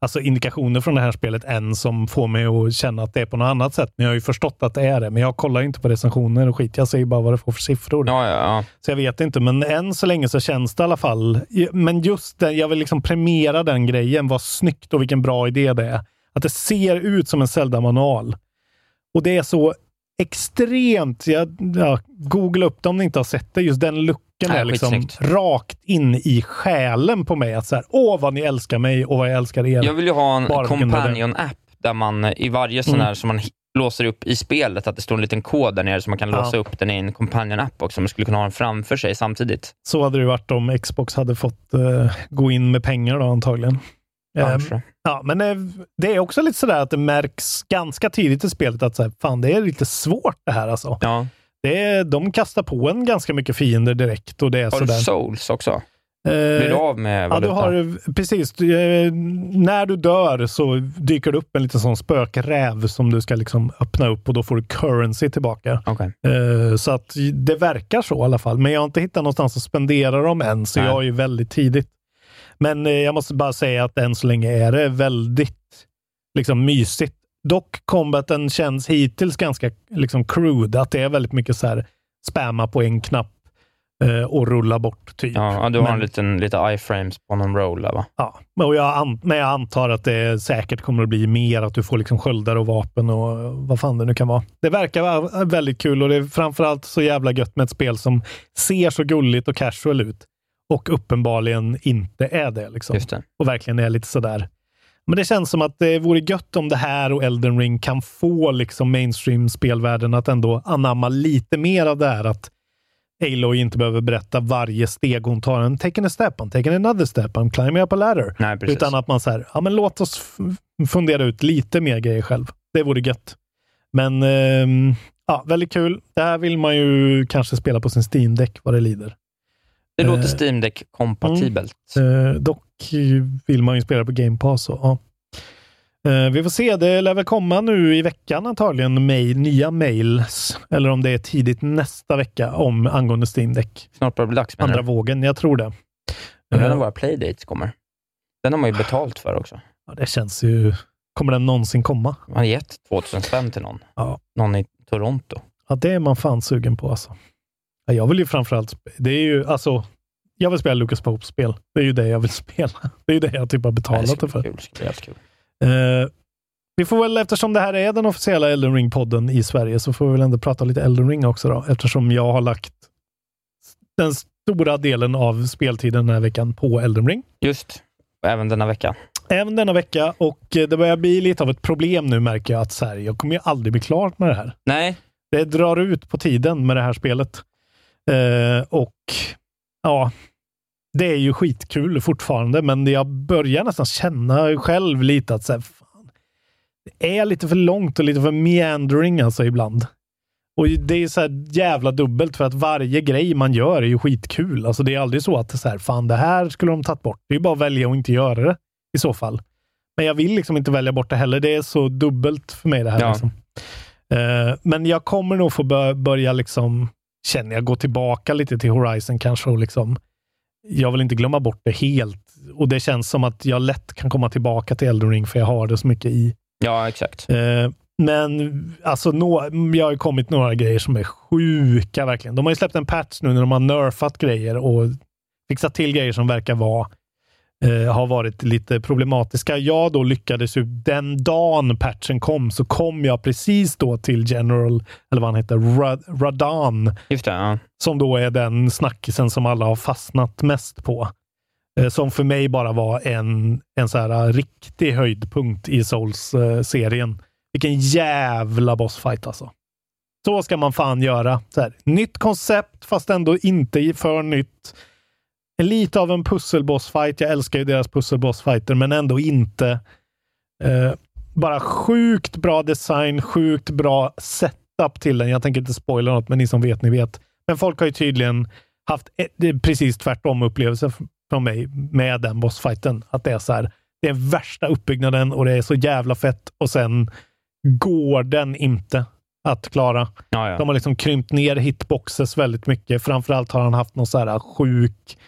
alltså indikationer från det här spelet än som får mig att känna att det är på något annat sätt. Men jag har ju förstått att det är det. Men jag kollar inte på recensioner och skit. Jag ser ju bara vad det får för siffror. Ja, ja, ja. Så jag vet inte, men än så länge så känns det i alla fall. Men just det, jag vill liksom premiera den grejen. Vad snyggt och vilken bra idé det är. Att det ser ut som en Zelda-manual. Och det är så extremt, jag, ja, googla upp det om ni inte har sett det, just den looken Nej, är liksom rakt in i själen på mig. Att så här, åh vad ni älskar mig och vad jag älskar er. Jag vill ju ha en companion-app där man eh, i varje sån Mm. här som man låser upp i spelet, att det står en liten kod där nere så man kan Ja. låsa upp den i en companion-app också. Man skulle kunna ha den framför sig samtidigt. Så hade det varit om Xbox hade fått eh, gå in med pengar då antagligen. Ja, men eh, det är också lite sådär att det märks ganska tidigt i spelet att så här, fan, det är lite svårt det här alltså. Ja. Det är, de kastar på en ganska mycket fiender direkt och det är Har sådär. du souls också? Eh, Blir du av med Ja, valuta? du har, precis. Eh, när du dör så dyker det upp en liten sån spökräv som du ska liksom öppna upp och då får du currency tillbaka. Okej. Eh, så att det verkar så i alla fall. Men jag har inte hittat någonstans att spendera dem än, så Nej. jag är ju väldigt tidigt. Men jag måste bara säga att än så länge är det väldigt liksom, mysigt. Dock combaten känns hittills ganska liksom, crude. Att det är väldigt mycket så här spamma på en knapp eh, och rulla bort. typ. Ja, du har Men- en liten, lite iframes på någon roll där va? Ja, och jag an- men jag antar att det säkert kommer att bli mer att du får liksom sköldar och vapen och vad fan det nu kan vara. Det verkar vara väldigt kul och det är framförallt så jävla gött med ett spel som ser så gulligt och casual ut och uppenbarligen inte är det. Liksom. Det. Och verkligen är lite sådär. Men det känns som att det vore gött om det här och Elden Ring kan få liksom mainstream-spelvärlden att ändå anamma lite mer av det här att Aloy inte behöver berätta varje steg hon tar. En taken a step, I'm taking another step, I'm climbing up a ladder. Nej. Utan att man säger, ja men låt oss fundera ut lite mer grejer själv. Det vore gött. Men ehm, ja, väldigt kul. Det här vill man ju kanske spela på sin Steam-däck vad det lider. Det låter Eh, Steam Deck kompatibelt. Eh, dock vill man ju spela på Game Pass. Och, ja. Eh, vi får se. Det lär väl komma nu i veckan antagligen mail, nya mails. Eller om det är tidigt nästa vecka om angående Steam Deck. Snart börjar det bli dags Andra vågen. Jag tror det. Undrar Eh, när våra playdates kommer. Den har man ju betalt för också. ja, det känns ju... Kommer den någonsin komma? Man har gett 2000 spänn till någon. Ja. Någon i Toronto. Ja, det är man fan sugen på alltså. Ja, jag vill ju framförallt... Det är ju alltså... Jag vill spela Lucas Pope-spel. Det är ju det jag vill (laughs) spela. Det är ju det jag typ har betalat det för. kul. Kul. Eh, vi får väl, eftersom det här är den officiella Elden Ring-podden i Sverige, så får vi väl ändå prata lite Elden Ring också då, eftersom jag har lagt den stora delen av speltiden den här veckan på Elden Ring. Just. Även denna vecka. Även denna vecka och eh, det börjar bli lite av ett problem nu märker jag att så här, jag kommer ju aldrig bli klar med det här. Nej, Det drar ut på tiden med det här spelet. Eh, och ja, det är ju skitkul fortfarande, men jag börjar nästan känna själv lite att så här, fan, det är lite för långt och lite för meandering alltså ibland. Och det är så här jävla dubbelt för att varje grej man gör är ju skitkul. Alltså det är aldrig så att så här, fan det här skulle de tagit bort. Det är bara att välja att inte göra det i så fall. Men jag vill liksom inte välja bort det heller. Det är så dubbelt för mig det här. Ja. Liksom. Eh, men jag kommer nog få bör- börja liksom, känner jag, gå tillbaka lite till Horizon kanske och liksom, jag vill inte glömma bort det helt. Och det känns som att jag lätt kan komma tillbaka till Elden Ring för jag har det så mycket i. ja exakt. Eh, men alltså, nå, jag har kommit några grejer som är sjuka verkligen. De har ju släppt en patch nu när de har nerfat grejer och fixat till grejer som verkar vara eh, har varit lite problematiska. Jag då lyckades ju, den dagen patchen kom, så kom jag precis då till General, eller vad han heter, Ra- Radan, det, ja. som då är den snackisen som alla har fastnat mest på. Eh, Som för mig bara var en, en så här eh, riktig höjdpunkt i Souls-serien. Vilken jävla bossfight alltså. Så ska man fan göra. Så här, nytt koncept, fast ändå inte för nytt. Lite av en pusselbossfight. Jag älskar ju deras pusselbossfighter, men ändå inte. Eh, bara sjukt bra design, sjukt bra setup till den. Jag tänker inte spoila något, men ni som vet, ni vet. Men folk har ju tydligen haft ett, det är precis tvärtom upplevelse från mig med den bossfighten. Att det är så här, det är värsta uppbyggnaden och det är så jävla fett och sen går den inte att klara. Ja, ja. De har liksom krympt ner hitboxes väldigt mycket. Framförallt har han haft någon så här sjuk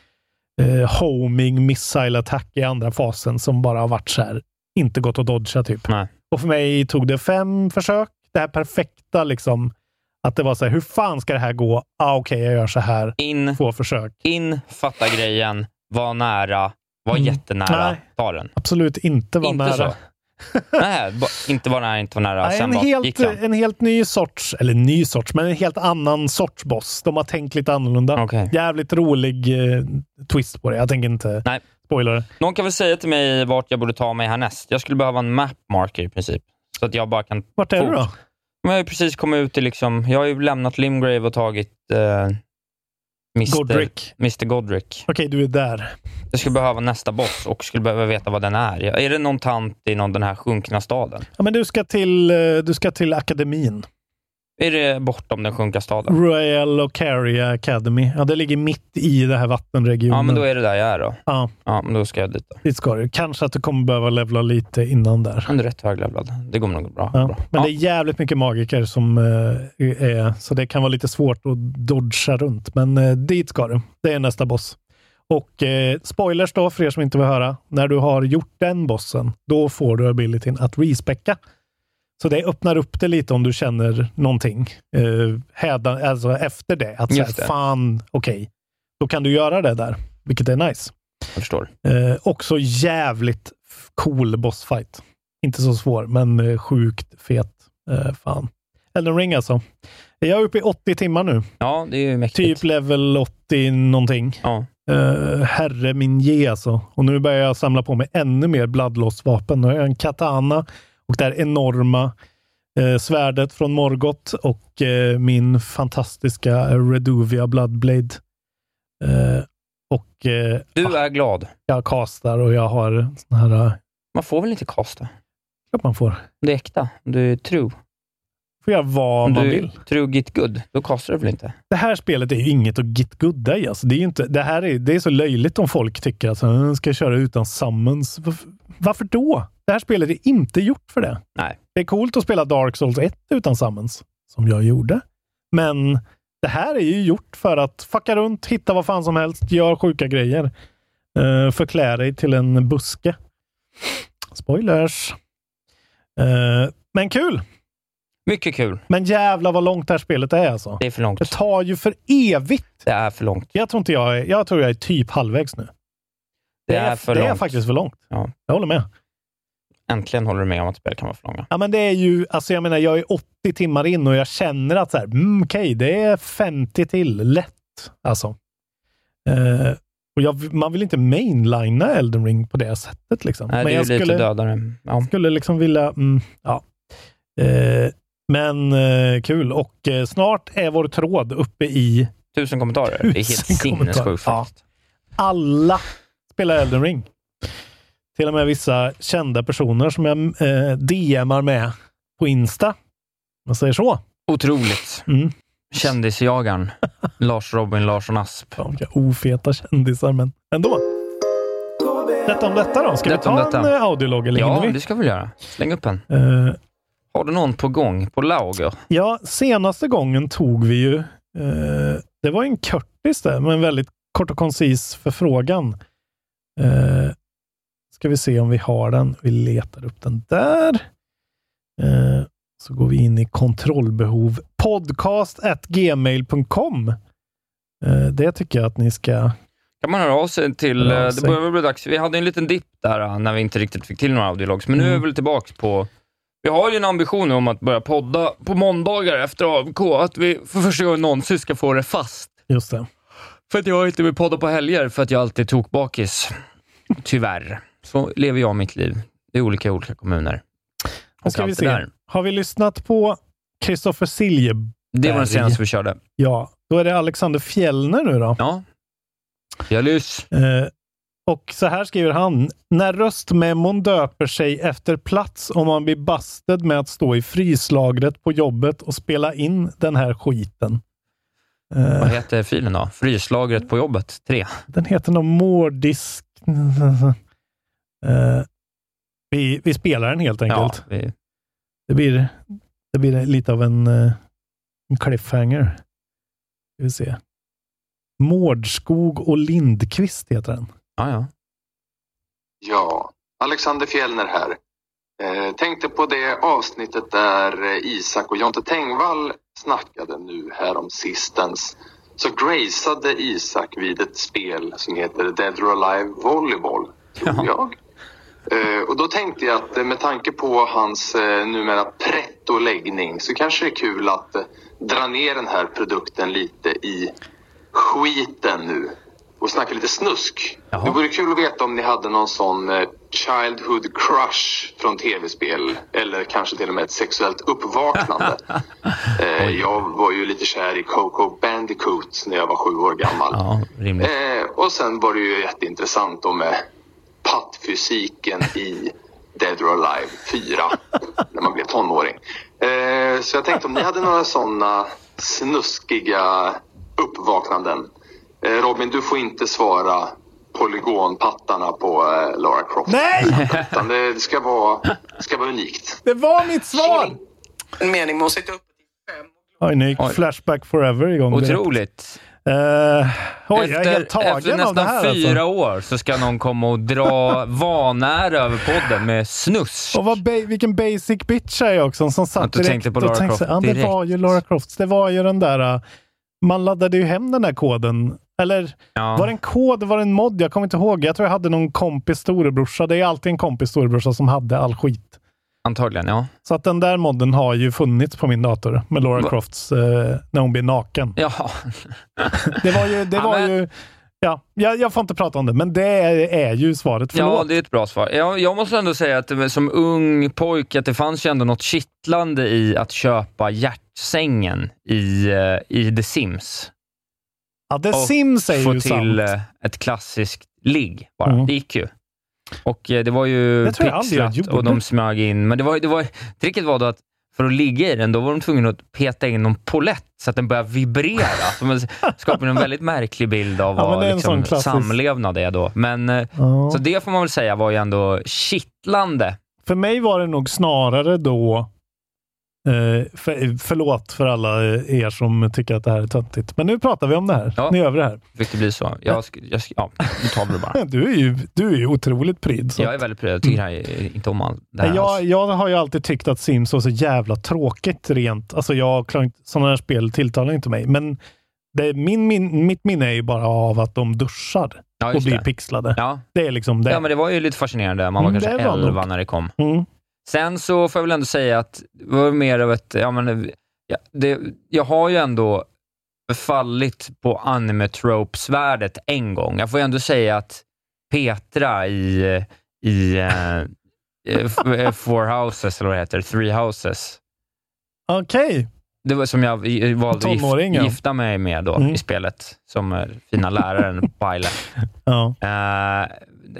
eh, homing missile attack i andra fasen som bara har varit så här, inte gått att dodga typ. Nej. Och för mig tog det fem försök. Det här perfekta liksom. Att det var så här, hur fan ska det här gå? Ah, Okej, jag gör så här. In, Två försök. in, fatta grejen, var nära, var Mm. jättenära, Nej. ta den. Absolut inte vara Inte nära. så. (laughs) Nej, inte vara nära, inte vara nära. Nej, en, helt, en helt ny sorts, eller ny sorts, men en helt annan sorts boss. De har tänkt lite annorlunda. Okej. Jävligt rolig eh, twist på det. Jag tänker inte Nej. spoila det. Någon kan väl säga till mig vart jag borde ta mig härnäst. Jag skulle behöva en map marker i princip. Så att jag bara kan... Vart är du då? Men jag har ju precis kommit ut i liksom... Jag har ju lämnat Limgrave och tagit eh, Mr. Godric. Mr. Godric. Okej, du är där. Jag skulle behöva nästa boss och skulle behöva veta vad den är. Är det någon tant i någon, den här sjunkna staden? Ja, men du ska till, eh, du ska till akademin. Är det bortom den sjunkna staden? Royal Ocaria Academy. Ja, det ligger mitt i det här vattenregionen. Ja, men då är det där jag är då. Ja, Ja, men då ska jag dit då. dit ska du. Kanske att du kommer behöva levla lite innan där. Men du är rätt höglevlad. Det går nog bra. Ja. bra. Men Ja. det är jävligt mycket magiker som eh, är, så det kan vara lite svårt att dodga runt. Men eh, dit ska du. Det är nästa boss. Och eh, spoilers då, för er som inte vill höra. När du har gjort den bossen, då får du abilityn att respecka. Så det öppnar upp det lite om du känner någonting eh, hädan, alltså efter det. Att säga, det. fan, okej, då kan du göra det där, vilket är nice. Jag förstår. Eh, också jävligt cool bossfight. Inte så svår, men eh, sjukt fet. Eh, fan. Elden Ring alltså. Jag är uppe i 80 timmar nu. Ja, det är ju mäktigt. Typ level 80 någonting. Ja. Eh, herre min ge alltså. Och nu börjar jag samla på mig ännu mer bloodloss-vapen. Nu har jag en katana och det här enorma eh, svärdet från Morgoth och eh, min fantastiska Reduvia Bloodblade. Eh, och eh, Du är glad. jag kastar och jag har sån här... eh, Man får väl inte kasta? Klart man får. Det är äkta. Du är true. Får jag vad Om man du vill. true git good, då kastar du väl inte? Det här spelet är ju inget att git gooda i. Alltså. Det, är inte, det, här är, det är så löjligt om folk tycker att man ska köra utan summons. Varför, varför då? det här spelet är inte gjort för det. Nej. Det är coolt att spela Dark Souls 1 utan summons, som jag gjorde. Men det här är ju gjort för att fucka runt, hitta vad fan som helst, gör sjuka grejer. Uh, förklä dig till en buske. Spoilers. Eh, men kul! Mycket kul. Men jävla vad långt det här spelet är alltså. Det är för långt. Det tar ju för evigt. Det är för långt. Jag tror inte jag är, jag tror jag är typ halvvägs nu. Det är för det är långt. faktiskt för långt. Ja. Jag håller med. Äntligen håller du med om att spel kan vara för långa. Ja, men det är ju, alltså jag menar, jag är 80 timmar in och jag känner att så här, mm, okej, det är 50 till. Lätt. Alltså. Eh, och jag, man vill inte mainlina Elden Ring på det sättet. Liksom. Nej, men det är jag lite dödare. Ja. skulle liksom vilja... Mm, ja. Eh, men eh, kul. Och eh, snart är vår tråd uppe i... Tusen kommentarer. Det är helt Tusen sinnessjukt Ja. Alla spelar Elden Ring. Till och med vissa kända personer som jag eh, DMar med på Insta. Man säger så. Otroligt. Mm. Kändisjagaren. (laughs) Lars Robin Larsson Asp. Vilka ofeta kändisar, men ändå. Detta om detta då. Ska Detta vi ta en eh, audiolog eller Ja, vi? det ska vi göra. Släng upp en. Eh, Har du någon på gång på lager? Ja, senaste gången tog vi ju, eh, det var en Curtis där, med en väldigt kort och koncis förfrågan. Eh, ska vi se om vi har den. Vi letar upp den där. Eh, så går vi in i kontrollbehov. Podcast at gmail.com. Eh, det tycker jag att ni ska... kan man höra av sig till... Av eh, Det sig. börjar väl bli dags. Vi hade en liten dipp där eh, när vi inte riktigt fick till några audiologs, men nu Mm. är vi väl tillbaka på... Vi har ju en ambition om att börja podda på måndagar efter AMK, att vi för första gången någonsin ska få det fast. Just det. För att jag inte vill podda på helger, för att jag alltid är tokbakis. Tyvärr. Så lever jag mitt liv. Det är olika i olika kommuner. Och ska vi se. där. Har vi lyssnat på Kristoffer Siljeberg? Det var den senaste vi körde. Ja, då är det Alexander Fjellner nu då. Ja. Jag lys. Eh, och så här skriver han. När röstmemon döper sig efter plats om man blir busted med att stå i fryslagret på jobbet och spela in den här skiten. Eh, Vad heter filen då? Fryslagret på jobbet 3. den heter nog Mårdisk... Eh, vi, vi spelar den helt Ja, enkelt. vi, Det, blir, det blir lite av en, eh, en cliffhanger. Vi se. Mårdskog och Lindqvist heter den. Ja, ja. Ja, Alexander Fjellner här. Eh, tänkte på det avsnittet där eh, Isak och Jonte Tengvall snackade nu här om sistens. Så graceade Isak vid ett spel som heter Dead or Alive Volleyball, tror jag. Eh, och då tänkte jag att eh, med tanke på hans eh, numera pretto-läggning så kanske det är kul att eh, dra ner den här produkten lite i skiten nu och snacka lite snusk. Jaha. Det vore kul att veta om ni hade någon sån eh, childhood crush från tv-spel eller kanske till och med ett sexuellt uppvaknande. (laughs) eh, jag var ju lite kär i Coco Bandicoot när jag var sju år gammal. ja. Eh, och sen var det ju jätteintressant då med pattfysiken i Dead or Alive 4 (laughs) när man blev tonåring. Eh, så jag tänkte om ni hade några sådana snuskiga uppvaknanden. Eh, Robin, du får inte svara polygonpattarna på eh, Lara Croft. Nej! Utan det, det ska vara, det ska vara unikt. Det var mitt svar! En mening med att sitta upp Oj, nu gick. Flashback Forever igång. direkt. Otroligt. Eh, oj, jag är helt efter tagen nästan av det här. fyra Alltså. år så ska någon komma och dra (laughs) vanära över podden med snusk. Och vad ba- vilken basic bitch är jag också, som satt Att du direkt tänkte på och Lara tänkte, Croft Ja, det direkt. var ju Lara Croft. Det var ju den där... uh, Man laddade ju hem den där koden. Eller Ja. var det en kod? Var det en mod? Jag kommer inte ihåg. Jag tror jag hade någon kompis storebrorsa. Det är alltid en kompis storebrorsa som hade all skit. Antagligen, ja. Så att den där modden har ju funnits på min dator med Laura Va? Crofts eh, när hon blir naken. Ja, (laughs) Det var ju... Det Ja, var men- ju ja, jag, jag får inte prata om det, men det är, är ju svaret. Förlåt. ja det är ett bra svar. Jag, jag måste ändå säga att det, som ung pojke, att det fanns ju ändå något kittlande i att köpa hjärtsängen i, eh, i The Sims. Ja, The Och Sims är Få ju till sant. eh, ett klassiskt ligg bara. Mm. Det gick ju. Och eh, det var ju Det pixlat och de smög in. Men det var, det var, tricket var då att för att ligga i den, då var de tvungna att peta in någon polett så att den började vibrera. Så man (laughs) skapade en väldigt märklig bild av Ja, vad sån liksom, samlevnad är då. Men, eh, Ja. Så det får man väl säga var ju ändå kittlande. För mig var det nog snarare då Eh, för, förlåt för alla er som tycker att det här är töntigt. Men nu pratar vi om det här. Ja. Nu gör vi det här. Fick det bli så? Jag, jag, ja, nu tar vi det bara. (laughs) Du är ju, du är ju otroligt pryd. Så Jag är väldigt pryd. Jag tycker här är, inte om allt det här. jag, alls. jag har ju alltid tyckt att Sims var så jävla tråkigt rent. Alltså jag klarar sådana här spel tilltalar inte mig. Men det, min, min, mitt minne är ju bara av att de duschar Ja, och blir det. pixlade. Ja. Det är liksom det. ja, men det var ju lite fascinerande. Man var Mm, kanske det var nog. 11 när det kom. Mm. Sen så får jag väl ändå säga att det var mer av ett... Ja, men, ja, det, jag har ju ändå fallit på anime-tropes-värdet en gång. Jag får ju ändå säga att Petra i, i uh, Four Houses, eller vad det heter, Three Houses, Okej det var som jag i- valde att ja. gif, gifta mig med då Mm. i spelet, som eh, fina läraren (laughs) Paila. Ja. Eh,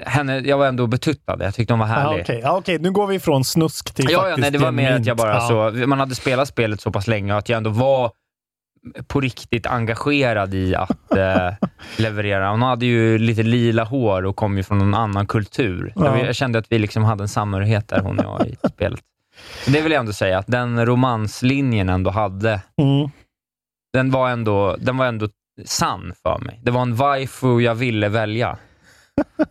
henne, jag var ändå betuttad. Jag tyckte hon var Ja, härlig. Okej, ja, okej, nu går vi från snusk till Ja, ja, faktiskt nej, det var mer att jag bara genuint. så, man hade spelat spelet så pass länge att jag ändå var på riktigt engagerad i att eh, (laughs) leverera. Hon hade ju lite lila hår och kom ju från någon annan kultur. Ja. Jag kände att vi liksom hade en samhörighet där, hon och jag, i spelet. Så det vill jag ändå säga, att den romanslinjen ändå hade. Mm. den var ändå, den var ändå sann för mig. Det var en waifu jag ville välja.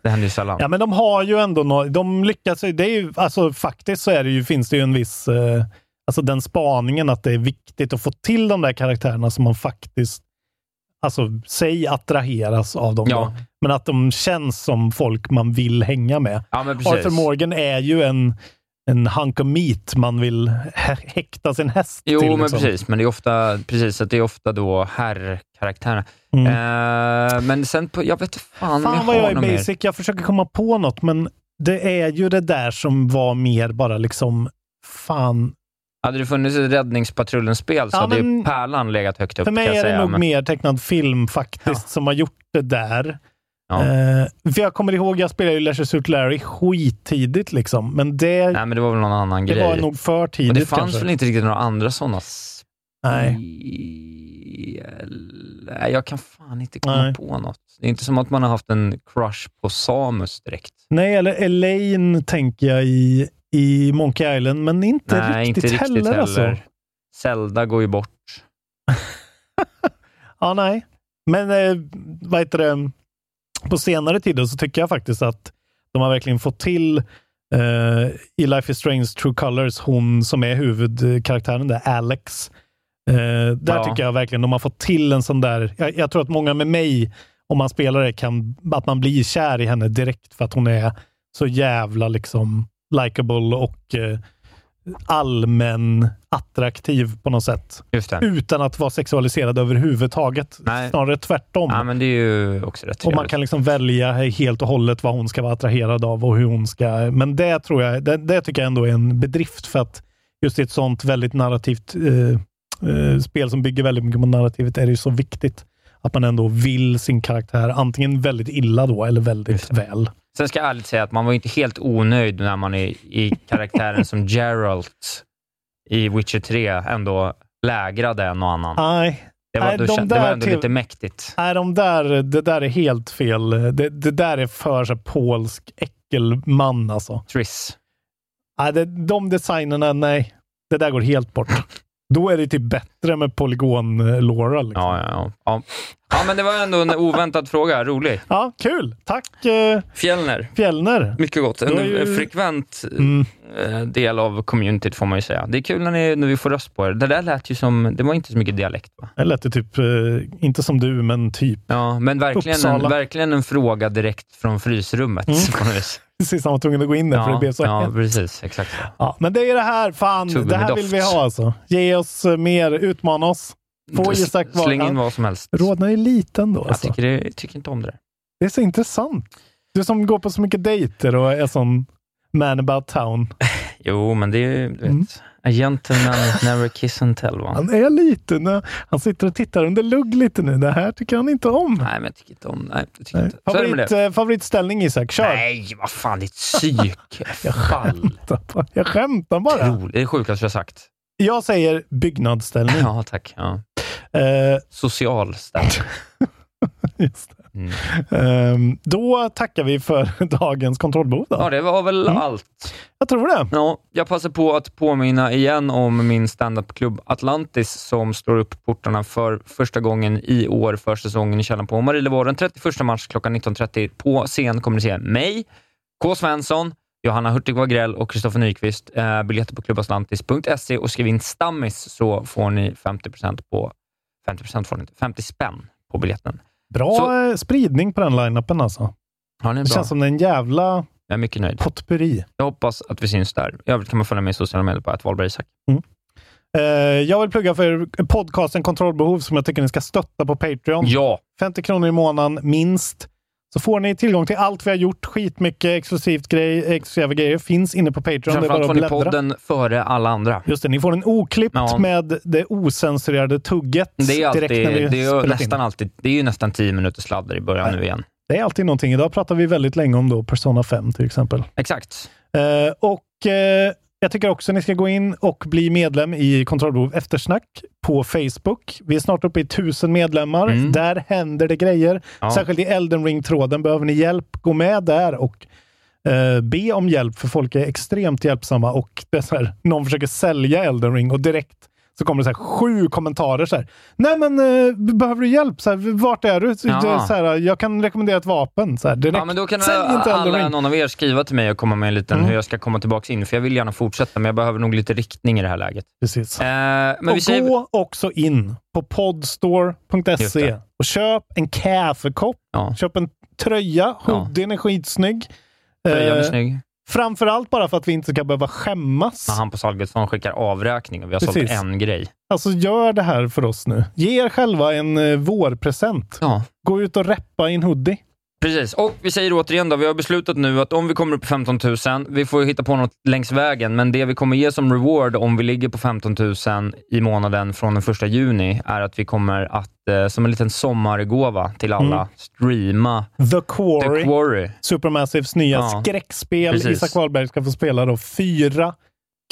Det händer ju sällan. Ja, men de har ju ändå nå- de lyckas ju. Det är ju, alltså faktiskt så är det ju, finns det ju en viss, eh, alltså den spaningen att det är viktigt att få till de där karaktärerna som man faktiskt, alltså säg attraheras av dem. Ja. Då, men att de känns som folk man vill hänga med. Ja. Arthur Morgan är ju en, en hunk of meat man vill hä- häkta sin häst Jo, till. men liksom. precis. Men det är ofta, precis, att det är ofta då herrkaraktärerna. Mm. Eh, men sen, på, jag vet fan, Fan jag vad jag är något mer. basic. Jag försöker komma på något, men det är ju det där som var mer bara liksom, fan. Hade det funnits ett Räddningspatrullen-spel så Ja, hade ju men- Pärlan legat högt upp. För mig är det nog men- mer tecknad film faktiskt som har gjort det där. Ja. Eh, för jag kommer ihåg, jag spelade ju Leisure Suit Larry skittidigt liksom, men det, Nej, men det var väl någon annan det grej. var nog för tidigt och det fanns kanske. väl inte riktigt några andra sådana Nej. Nej, jag kan fan inte komma Nej. på något. Det är inte som att man har haft en crush på Samus direkt. Nej, eller Elaine tänker jag i, i Monkey Island, men inte Nej, riktigt, inte riktigt heller. heller. Alltså. Zelda går ju bort. (laughs) Ja, nej. Men eh, vad heter det? På senare tid så tycker jag faktiskt att de har verkligen fått till eh, i Life is Strange True Colors, hon som är huvudkaraktären där, Alex. Eh, där Ja. tycker jag verkligen de har fått till en sån där, jag, jag tror att många med mig, om man spelar det, kan, att man blir kär i henne direkt för att hon är så jävla liksom likable och eh, allmän attraktiv på något sätt. Utan att vara sexualiserad överhuvudtaget. Nej. Snarare tvärtom. Ja, men det är ju också rätt och man kan liksom välja helt och hållet vad hon ska vara attraherad av och hur hon ska... Men det tror jag, det, det tycker jag ändå är en bedrift för att just i ett sånt väldigt narrativt eh, eh, spel som bygger väldigt mycket på narrativet är det ju så viktigt att man ändå vill sin karaktär antingen väldigt illa då eller väldigt väl. Sen ska jag ärligt säga att man var inte helt onöjd när man i, i karaktären som Geralt i Witcher 3 ändå lägrade en och annan. Nej. Det var, Nej, de kän- det var ändå till- lite mäktigt. Nej, de där, det där är helt fel. Det, det där är för så polsk äckelman alltså. Triss. Nej, det, de designerna, nej. Det där går helt bort. Då är det typ bättre med polygon-Laura. Liksom. Ja, ja, ja. ja. Ja, men det var ändå en oväntad fråga. Rolig. Ja, kul. Tack eh, Fjällner. Fjällner. Mycket gott. En ju- en frekvent Mm. eh, del av communityt får man ju säga. Det är kul när, ni, när vi får röst på er. Det där lät ju som, det var inte så mycket dialekt va? Det lät typ, eh, inte som du, men typ. Ja, men verkligen en, verkligen en fråga direkt från frysrummet. Mm. (laughs) Precis, han var tvungen att gå in där för det blev så ja, hett. precis. Exakt. Ja, men det är det här, fan. Det här vill vi ha alltså. Ge oss eh, mer, utmana oss. Få Isak vara... Släng in vad som helst. Rodnar är liten då. Jag Alltså. tycker, det, tycker inte om det där. Det är så intressant. Du som går på så mycket dejter och är sån man about town. (laughs) Jo, men det är ju, du vet, Mm. A gentleman never kiss and tell. Va? Han är liten. eh, Han sitter och tittar under lugg lite nu. Det här tycker han inte om. Nej, men jag tycker inte om nej, jag tycker Nej. inte. Favorit, det. eh, favoritställning Isak, kör. Nej, vad fan, ditt psykfall. (laughs) Jag skämtar bara. Det är det sjukaste jag har sagt. Jag säger byggnadsställning. Ja, tack. Ja. Eh, Social ställning. (laughs) just det. (laughs) Ehm, då tackar vi för (laughs) dagens kontrollbehov. Då. Ja, det var väl Mm. allt. Jag tror det. Ja, jag passar på att påminna igen om min standupklubb Atlantis som slår upp portarna för första gången i år för säsongen i källaren på Marielevård. Den 31 mars klockan 19.30. På scen kommer ni se mig, K. Svensson, Johanna Hurtig Wagrell och Kristoffer Nyqvist. Eh, biljetter på klubbaslantis.se och skriv in stammis så får ni 50% på 50% får ni inte, 50 spänn på biljetten. Bra Så- eh, spridning på den line-upen alltså. Ja, det känns som det är en jävla Jag är mycket nöjd. potpurri. Jag hoppas att vi syns där. I övrigt kan man följa mig i sociala medier på att Wahlberg Isak. Eh, jag vill plugga för podcasten Kontrollbehov som jag tycker ni ska stötta på Patreon. Ja, 50 kronor i månaden minst. Så får ni tillgång till allt vi har gjort. Skitmycket exklusivt grej, exklusiva grejer finns inne på Patreon. Framförallt får ni podden före alla andra. Just det, ni får en oklippt Ja. med det osensurerade tugget Det är, alltid, direkt när vi det, är nästan in. alltid, det är ju nästan 10 minuter sladder i början nu igen. Det är alltid någonting. Idag pratar vi väldigt länge om då Persona 5 till exempel. Exakt. Eh, och eh, jag tycker också ni ska gå in och bli medlem i Kontrollbehov Eftersnack på Facebook. Vi är snart uppe i tusen medlemmar. Mm. Där händer det grejer. Ja. Särskilt i Elden Ring-tråden. Behöver ni hjälp, gå med där och eh, be om hjälp, för folk är extremt hjälpsamma. Och det är här, någon försöker sälja Elden Ring och direkt så kommer det så här sju kommentarer. Så här, Nej men, eh, behöver du hjälp? Så här, vart är du? Så, Ja. så här, jag kan rekommendera ett vapen. Så här, direkt. Ja, men då kan Sälj inte alla, någon av er skriva till mig och komma med en liten Mm. hur jag ska komma tillbaka in, för jag vill gärna fortsätta, men jag behöver nog lite riktning i det här läget. Precis. Eh, men och vi säger... gå också in på podstore.se och köp en kaffekopp. Ja. Köp en tröja. Ja. Hoodien är skitsnygg. Tröjan är Eh, snygg. Framförallt bara för att vi inte ska behöva skämmas. Ja, han på Salgetsson skickar avräkning och vi har Precis. sålt en grej. Alltså gör det här för oss nu. Ge er själva en eh, vårpresent. Ja. Gå ut och reppa i en hoodie. Precis, och vi säger återigen då, vi har beslutat nu att om vi kommer upp på 15 000, vi får hitta på något längs vägen, men det vi kommer ge som reward om vi ligger på 15 000 i månaden från den första juni är att vi kommer att, eh, som en liten sommargåva till alla, Mm. streama The Quarry. The Quarry. Supermassives nya Ja. skräckspel. Precis. Isak Wahlberg ska få spela då fyra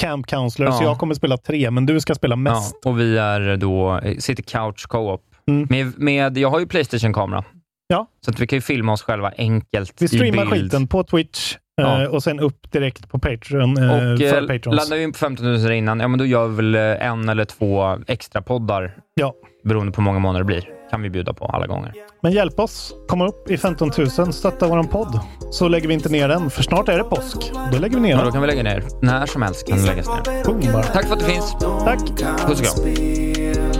Camp Counselors. Ja. Jag kommer spela tre, men du ska spela mest. Ja, och vi är då, sitter couch co-op. Mm. Med, med, jag har ju Playstation-kamera, Ja. så att vi kan ju filma oss själva enkelt Vi streamar skiten på Twitch Ja. eh, och sen upp direkt på Patreon eh, Och för eh, Patrons. laddar vi in på 15 000 innan, ja men då gör vi väl en eller två extra poddar, Ja. beroende på hur många månader det blir. Kan vi bjuda på alla gånger. Men hjälp oss komma upp i 15 000, stötta våran podd. Så lägger vi inte ner den, för snart är det påsk. Då lägger vi ner Ja, då den. kan vi lägga ner. När som helst kan den läggas ner. Boom. Tack för att du finns. Tack. Puss och kram.